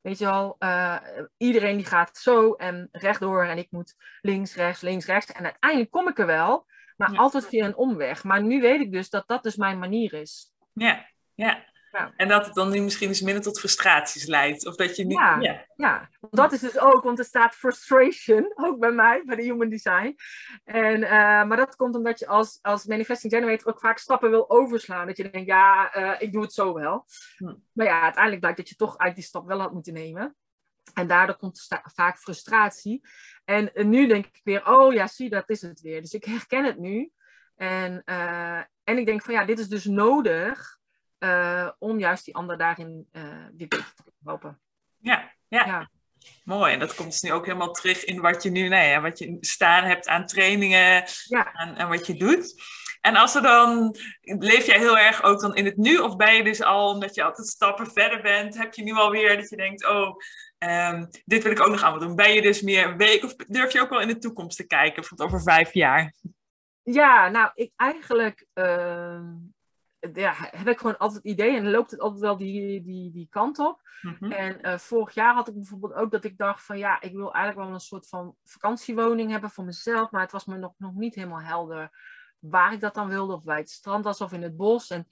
[SPEAKER 2] Weet je wel, uh, iedereen die gaat zo en rechtdoor en ik moet links, rechts, links, rechts. En uiteindelijk kom ik er wel, maar ja. altijd via een omweg. Maar nu weet ik dus dat dat dus mijn manier is.
[SPEAKER 1] Ja, ja. Ja. En dat het dan nu misschien eens minder tot frustraties leidt. Of dat je niet...
[SPEAKER 2] ja, ja, ja. dat is dus ook, want er staat frustration, ook bij mij, bij de Human Design. En, uh, maar dat komt omdat je als, als manifesting generator ook vaak stappen wil overslaan. Dat je denkt, ja, uh, ik doe het zo wel. Hm. Maar ja, uiteindelijk blijkt dat je toch uit die stap wel had moeten nemen. En daardoor komt vaak frustratie. En, en, nu denk ik weer, oh ja, zie, dat is het weer. Dus ik herken het nu. En, uh, en ik denk van ja, dit is dus nodig uh, om juist die ander daarin uh, weer beter te kunnen helpen.
[SPEAKER 1] Ja, ja, ja. Mooi. En dat komt dus nu ook helemaal terug in wat je nu, nou ja, wat je staan hebt aan trainingen ja. en, en wat je doet. En als er dan, leef jij heel erg ook dan in het nu? Of ben je dus al, omdat je altijd stappen verder bent, heb je nu alweer dat je denkt, oh, um, dit wil ik ook nog aan doen. Ben je dus meer een week of durf je ook wel in de toekomst te kijken, bijvoorbeeld over vijf jaar?
[SPEAKER 2] Ja, nou, ik eigenlijk... Uh ja, heb ik gewoon altijd het idee en loopt het altijd wel die, die, die kant op.
[SPEAKER 1] Mhm.
[SPEAKER 2] En eh, vorig jaar had ik bijvoorbeeld ook dat ik dacht van ja, ik wil eigenlijk wel een soort van vakantiewoning hebben voor mezelf, maar het was me nog, nog niet helemaal helder waar ik dat dan wilde, of bij het strand was of in het bos. En,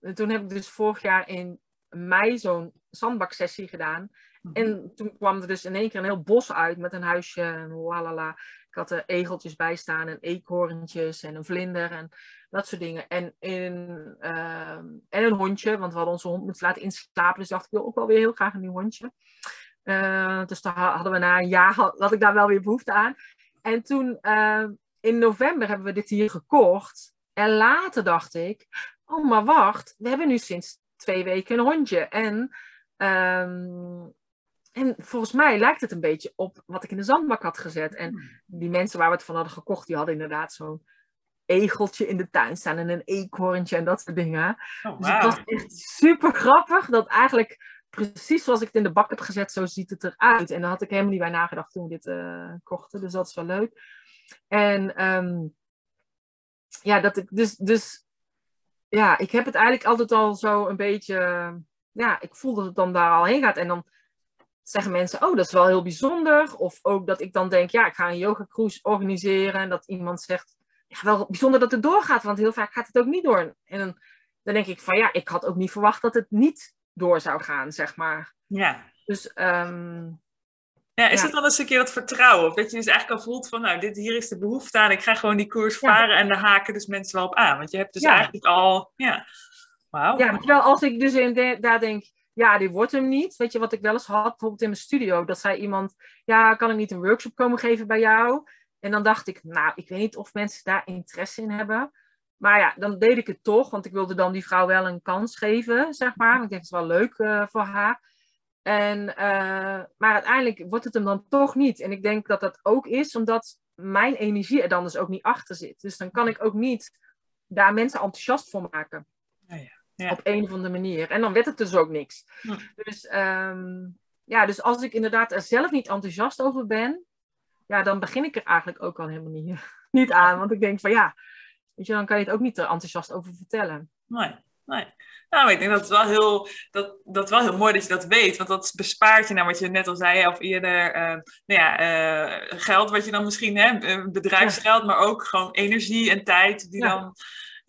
[SPEAKER 2] en toen heb ik dus vorig jaar in mei zo'n zandbaksessie gedaan.
[SPEAKER 1] Mhm.
[SPEAKER 2] En toen kwam er dus in één keer een heel bos uit met een huisje en walala. Ik had er egeltjes bij staan en eekhoorntjes en een vlinder en dat soort dingen. En, in, ehm, en een hondje, want we hadden onze hond moeten laten inslapen. Dus dacht ik, wil ook wel weer heel graag een nieuw hondje. Eh, dus daar hadden we na een jaar, had, ik daar wel weer behoefte aan. En toen, ehm, in november hebben we dit hier gekocht. En later dacht ik, oh maar wacht, we hebben nu sinds twee weken een hondje. En, ehm, en volgens mij lijkt het een beetje op wat ik in de zandbak had gezet. En die mensen waar we het van hadden gekocht, die hadden inderdaad zo'n egeltje in de tuin staan en een eekhoorntje en dat soort dingen.
[SPEAKER 1] Oh,
[SPEAKER 2] Dus het was echt super grappig dat eigenlijk precies zoals ik het in de bak heb gezet, zo ziet het eruit. En daar had ik helemaal niet bij nagedacht toen we dit eh, kochten. Dus dat is wel leuk. En ehm, ja, dat ik dus, dus ja, ik heb het eigenlijk altijd al zo een beetje, ja, ik voel dat het dan daar al heen gaat. En dan zeggen mensen, oh, dat is wel heel bijzonder. Of ook dat ik dan denk, ja, ik ga een yoga cruise organiseren. En dat iemand zegt, ja, wel bijzonder dat het doorgaat, want heel vaak gaat het ook niet door. En dan, dan denk ik van, ja, ik had ook niet verwacht dat het niet door zou gaan, zeg maar.
[SPEAKER 1] Ja.
[SPEAKER 2] Dus ehm,
[SPEAKER 1] Ja, is
[SPEAKER 2] Ja.
[SPEAKER 1] het dan een stukje dat vertrouwen? Of dat je dus eigenlijk al voelt van, nou, dit, hier is de behoefte aan. Ik ga gewoon die koers
[SPEAKER 2] Ja.
[SPEAKER 1] varen en daar haken dus mensen wel op aan. Want je hebt dus
[SPEAKER 2] Ja.
[SPEAKER 1] eigenlijk al, ja, wauw.
[SPEAKER 2] Ja, terwijl als ik dus in de- daar denk, ja, dit wordt hem niet. Weet je wat ik wel eens had, bijvoorbeeld in mijn studio, dat zei iemand, ja, kan ik niet een workshop komen geven bij jou? En dan dacht ik, nou, ik weet niet of mensen daar interesse in hebben. Maar ja, dan deed ik het toch, want ik wilde dan die vrouw wel een kans geven, zeg maar. Ik denk, het is wel leuk eh, voor haar. En, eh, maar uiteindelijk wordt het hem dan toch niet. En ik denk dat dat ook is omdat mijn energie er dan dus ook niet achter zit. Dus dan kan ik ook niet daar mensen enthousiast voor maken.
[SPEAKER 1] Ja.
[SPEAKER 2] Op een of andere manier. En dan werd het dus ook niks.
[SPEAKER 1] Hm.
[SPEAKER 2] Dus, ehm, ja, dus als ik inderdaad er zelf niet enthousiast over ben, ja, dan begin ik er eigenlijk ook al helemaal niet, niet aan. Want ik denk van ja, weet je, dan kan je het ook niet er enthousiast over vertellen.
[SPEAKER 1] Nee, nee. Nou, ik denk dat het wel heel, dat, dat wel heel mooi dat je dat weet. Want dat bespaart je nou wat je net al zei, of eerder eh, nou ja, eh, geld wat je dan misschien hebt, eh, bedrijfsgeld, maar ook gewoon energie en tijd die
[SPEAKER 2] Ja.
[SPEAKER 1] dan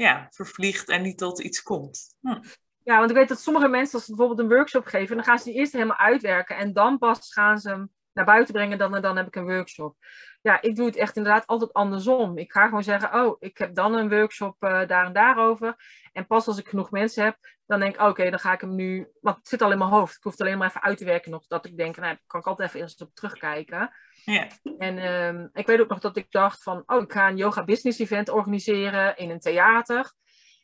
[SPEAKER 1] ja, vervliegt en niet tot iets komt. Hm.
[SPEAKER 2] Ja, want ik weet dat sommige mensen, als ze bijvoorbeeld een workshop geven, dan gaan ze die eerst helemaal uitwerken en dan pas gaan ze naar buiten brengen, dan en dan heb ik een workshop. Ja, ik doe het echt inderdaad altijd andersom. Ik ga gewoon zeggen, oh, ik heb dan een workshop eh, daar en daarover. En pas als ik genoeg mensen heb, dan denk ik, oké, dan ga ik hem nu, want het zit al in mijn hoofd. Ik hoef het alleen maar even uit te werken nog, dat ik denk, nou, kan ik altijd even eerst op terugkijken.
[SPEAKER 1] Ja.
[SPEAKER 2] En ehm, ik weet ook nog dat ik dacht van, oh, ik ga een yoga business event organiseren in een theater.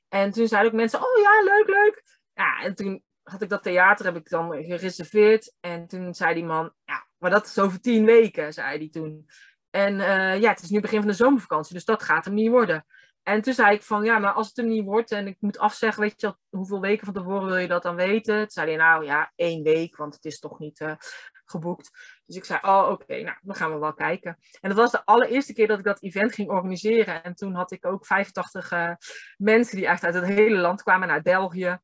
[SPEAKER 2] En toen zeiden ook mensen, oh ja, leuk, leuk. Ja, en toen had ik dat theater, heb ik dan gereserveerd. En toen zei die man, ja, maar dat is over tien weken, zei hij toen. En eh, ja, het is nu begin van de zomervakantie, dus dat gaat hem niet worden. En toen zei ik van, ja, maar als het hem niet wordt en ik moet afzeggen, weet je, hoeveel weken van tevoren wil je dat dan weten? Toen zei hij, nou ja, één week, want het is toch niet eh, geboekt. Dus ik zei, oh oké, nou, dan gaan we wel kijken. En dat was de allereerste keer dat ik dat event ging organiseren. En toen had ik ook 85 eh, mensen die echt uit het hele land kwamen, naar België.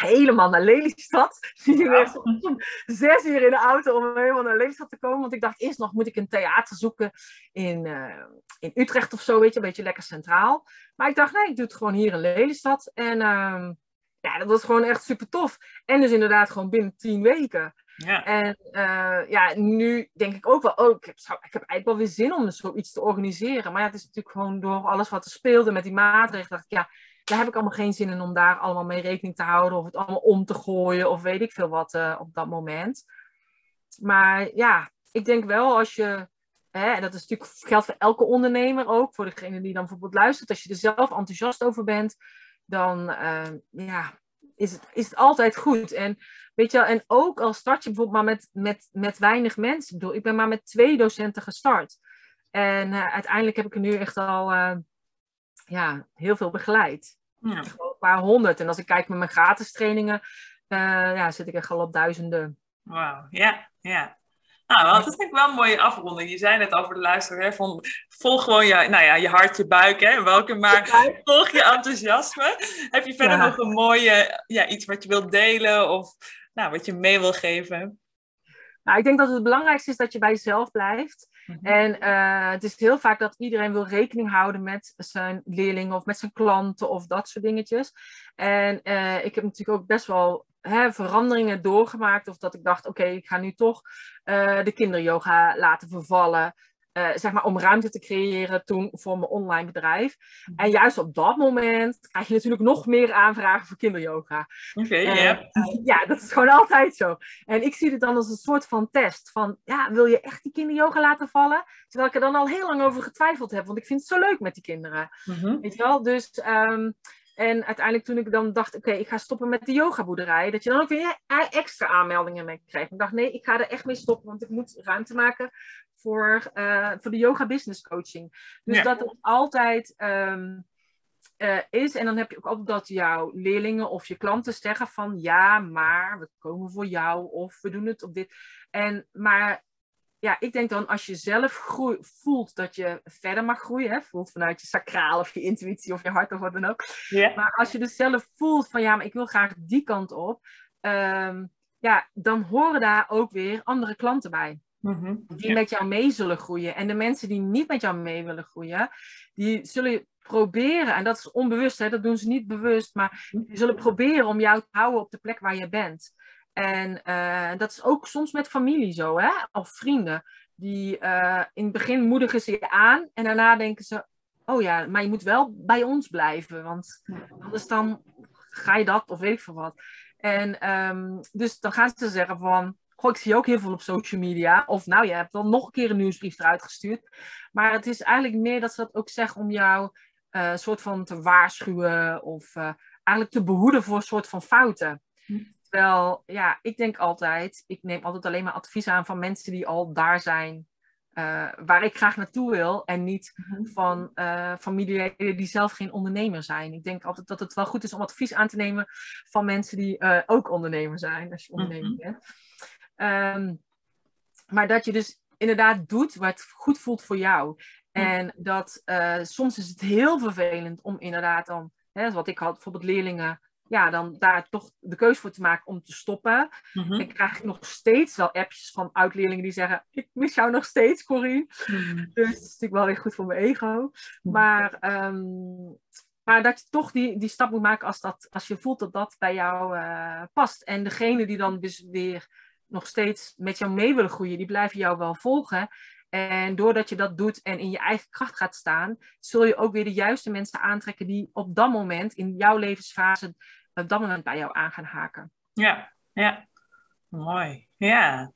[SPEAKER 2] Helemaal naar Lelystad. Echt om zes uur in de auto om helemaal naar Lelystad te komen. Want ik dacht eerst nog, moet ik een theater zoeken in, eh, in Utrecht of zo, weet je, een beetje lekker centraal. Maar ik dacht, nee, ik doe het gewoon hier in Lelystad. En ehm, ja, dat was gewoon echt super tof. En dus inderdaad gewoon binnen tien weken.
[SPEAKER 1] Ja.
[SPEAKER 2] En eh, ja, nu denk ik ook wel, oh, ik heb, zou- ik heb eigenlijk wel weer zin om zoiets te organiseren. Maar ja, het is natuurlijk gewoon door alles wat er speelde met die maatregelen, dacht ik, ja, daar heb ik allemaal geen zin in om daar allemaal mee rekening te houden of het allemaal om te gooien of weet ik veel wat eh, op dat moment. Maar ja, ik denk wel als je, hè, en dat is natuurlijk geldt voor elke ondernemer ook, voor degene die dan bijvoorbeeld luistert, als je er zelf enthousiast over bent, dan eh, ja, is, het, is het altijd goed. En weet je en ook al start je bijvoorbeeld maar met, met, met weinig mensen. Ik bedoel, ik ben maar met twee docenten gestart. En eh, uiteindelijk heb ik er nu echt al ja, heel veel begeleid.
[SPEAKER 1] Ja.
[SPEAKER 2] Gewoon een paar honderd. En als ik kijk met mijn gratis trainingen, eh, ja, zit ik echt al op duizenden.
[SPEAKER 1] Wauw, ja, ja. Nou, dat is denk ik wel een mooie afronding. Je zei net over de luisteraar, van volg gewoon je, nou ja, je hart, je buik, hè, welke, maar volg je enthousiasme. Heb je verder nog een mooie, ja, iets wat je wilt delen of nou, wat je mee wil geven?
[SPEAKER 2] Nou, ik denk dat het belangrijkste is dat je bij jezelf blijft. Mhm. En uh, het is heel vaak dat iedereen wil rekening houden met zijn leerlingen of met zijn klanten of dat soort dingetjes. En uh, ik heb natuurlijk ook best wel hè, veranderingen doorgemaakt. Of dat ik dacht, oké, ik ga nu toch uh, de kinderyoga laten vervallen. Uh, zeg maar om ruimte te creëren toen voor mijn online bedrijf. Mhm. En juist op dat moment krijg je natuurlijk nog meer aanvragen voor kinderyoga.
[SPEAKER 1] Oké, ja.
[SPEAKER 2] Uh, ja, dat is gewoon altijd zo. En ik zie het dan als een soort van test. Van, ja, wil je echt die kinderyoga laten vallen? Terwijl ik er dan al heel lang over getwijfeld heb. Want ik vind het zo leuk met die kinderen. Mm Weet je wel? Dus um, en uiteindelijk toen ik dan dacht, oké, ik ga stoppen met de yogaboerderij, dat je dan ook weer extra aanmeldingen mee krijgt. Ik dacht, nee, ik ga er echt mee stoppen, want ik moet ruimte maken voor, uh, voor de yoga business coaching. Dus dat het altijd um, uh, is. En dan heb je ook altijd dat jouw leerlingen of je klanten zeggen van, ja, maar we komen voor jou of we doen het op dit. En, maar ja, ik denk dan als je zelf groei, voelt dat je verder mag groeien, hè, voelt vanuit je sacraal of je intuïtie of je hart of wat dan ook. Maar als je dus zelf voelt van ja, maar ik wil graag die kant op, um, ja, dan horen daar ook weer andere klanten bij. Mm-hmm. Die met jou mee zullen groeien. En de mensen die niet met jou mee willen groeien, die zullen proberen, en dat is onbewust, hè, dat doen ze niet bewust, maar die zullen proberen om jou te houden op de plek waar je bent. En uh, dat is ook soms met familie zo, hè? of vrienden. Die uh, in het begin moedigen ze je aan en daarna denken ze: Oh ja, maar je moet wel bij ons blijven, want anders dan ga je dat of weet ik veel wat. En um, dus dan gaan ze zeggen van. Goh, ik zie ook heel veel op social media. Of nou, je hebt dan nog een keer een nieuwsbrief eruit gestuurd. Maar het is eigenlijk meer dat ze dat ook zeggen om jou uh, soort van te waarschuwen. Of eigenlijk te behoeden voor een soort van fouten. Terwijl, ja, ik denk altijd, ik neem altijd alleen maar advies aan van mensen die al daar zijn uh, waar ik graag naartoe wil. En niet mhm. van uh, familieleden die zelf geen ondernemer zijn. Ik denk altijd dat het wel goed is om advies aan te nemen van mensen die uh, ook ondernemer zijn, als je ondernemer mm bent. Um, maar dat je dus inderdaad doet wat goed voelt voor jou. En dat soms is het heel vervelend om inderdaad dan, hè, wat ik had, bijvoorbeeld leerlingen ja, dan daar toch de keuze voor te maken om te stoppen. Mm -hmm. En krijg ik nog steeds wel appjes van oud-leerlingen die zeggen: Ik mis jou nog steeds, Corrie. Mhm. Dus dat is natuurlijk wel weer goed voor mijn ego. Mhm. Maar, um, maar dat je toch die, die stap moet maken als, dat, als je voelt dat dat bij jou uh, past. En degene die dan dus weer nog steeds met jou mee willen groeien, die blijven jou wel volgen. En doordat je dat doet en in je eigen kracht gaat staan, zul je ook weer de juiste mensen aantrekken die op dat moment in jouw levensfase op dat moment bij jou aan gaan haken.
[SPEAKER 1] Ja, ja. Mooi. Ja.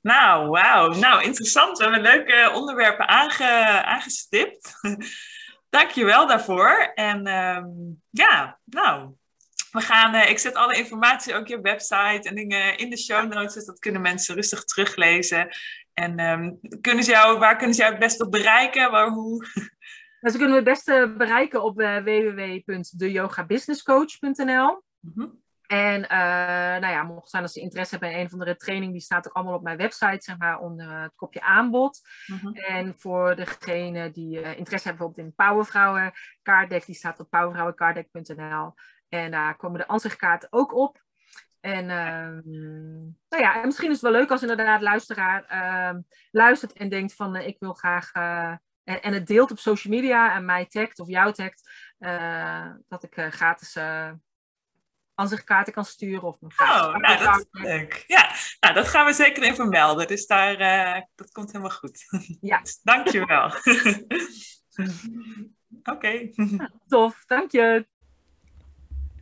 [SPEAKER 1] Nou, wauw. Nou, interessant. We hebben leuke onderwerpen aange, aangestipt. Dank je wel daarvoor. En um, ja, nou, we gaan, uh, ik zet alle informatie, ook je website en dingen in de show notes, dat kunnen mensen rustig teruglezen. En um, kunnen ze jou, waar kunnen ze jou het beste op bereiken? Waar, hoe?
[SPEAKER 2] Dus ze kunnen het beste bereiken op uh, www.deyogabusinesscoach.nl. Mm En uh, nou ja, mocht zijn als ze interesse hebben in een of andere training, die staat ook allemaal op mijn website, zeg maar, onder het kopje aanbod. Mm -hmm. En voor degene die uh, interesse hebben bijvoorbeeld in Powervrouwen kaartdek, die staat op powervrouwenkaartdek.nl. En daar komen de ansichtkaarten ook op. En uh, nou ja, en misschien is het wel leuk als inderdaad luisteraar uh, luistert en denkt van uh, ik wil graag uh, en, en, het deelt op social media en mij tagt of jou tagt dat ik gratis ansichtkaarten kan sturen of
[SPEAKER 1] een Oh, nou, dat is leuk. Ja, nou, dat gaan we zeker even melden. Dus daar, dat komt helemaal goed. Ja. Dankjewel. Oké. Okay.
[SPEAKER 2] tof, dank je.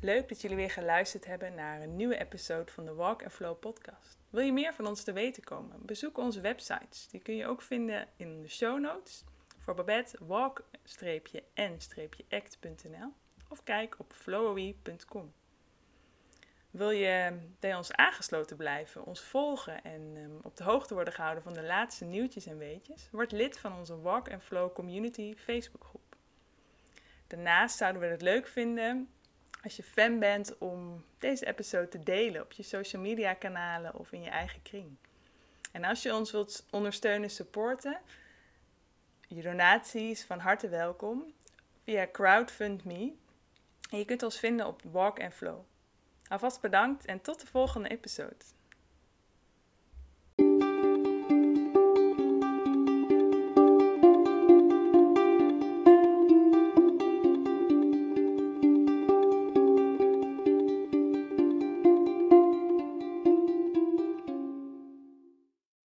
[SPEAKER 1] Leuk dat jullie weer geluisterd hebben naar een nieuwe episode van de Walk and Flow podcast. Wil je meer van ons te weten komen? Bezoek onze websites. Die kun je ook vinden in de show notes. Voor Babette walk-n-act.nl of kijk op flowy.com. Wil je bij ons aangesloten blijven, ons volgen en um, op de hoogte worden gehouden van de laatste nieuwtjes en weetjes? Word lid van onze Walk and Flow Community Facebookgroep. Daarnaast zouden we het leuk vinden als je fan bent om deze episode te delen op je social media kanalen of in je eigen kring.
[SPEAKER 3] En als je ons wilt ondersteunen, supporten, je donaties van harte welkom via CrowdFundMe. En je kunt ons vinden op Walk and Flow. Alvast bedankt en tot de volgende episode.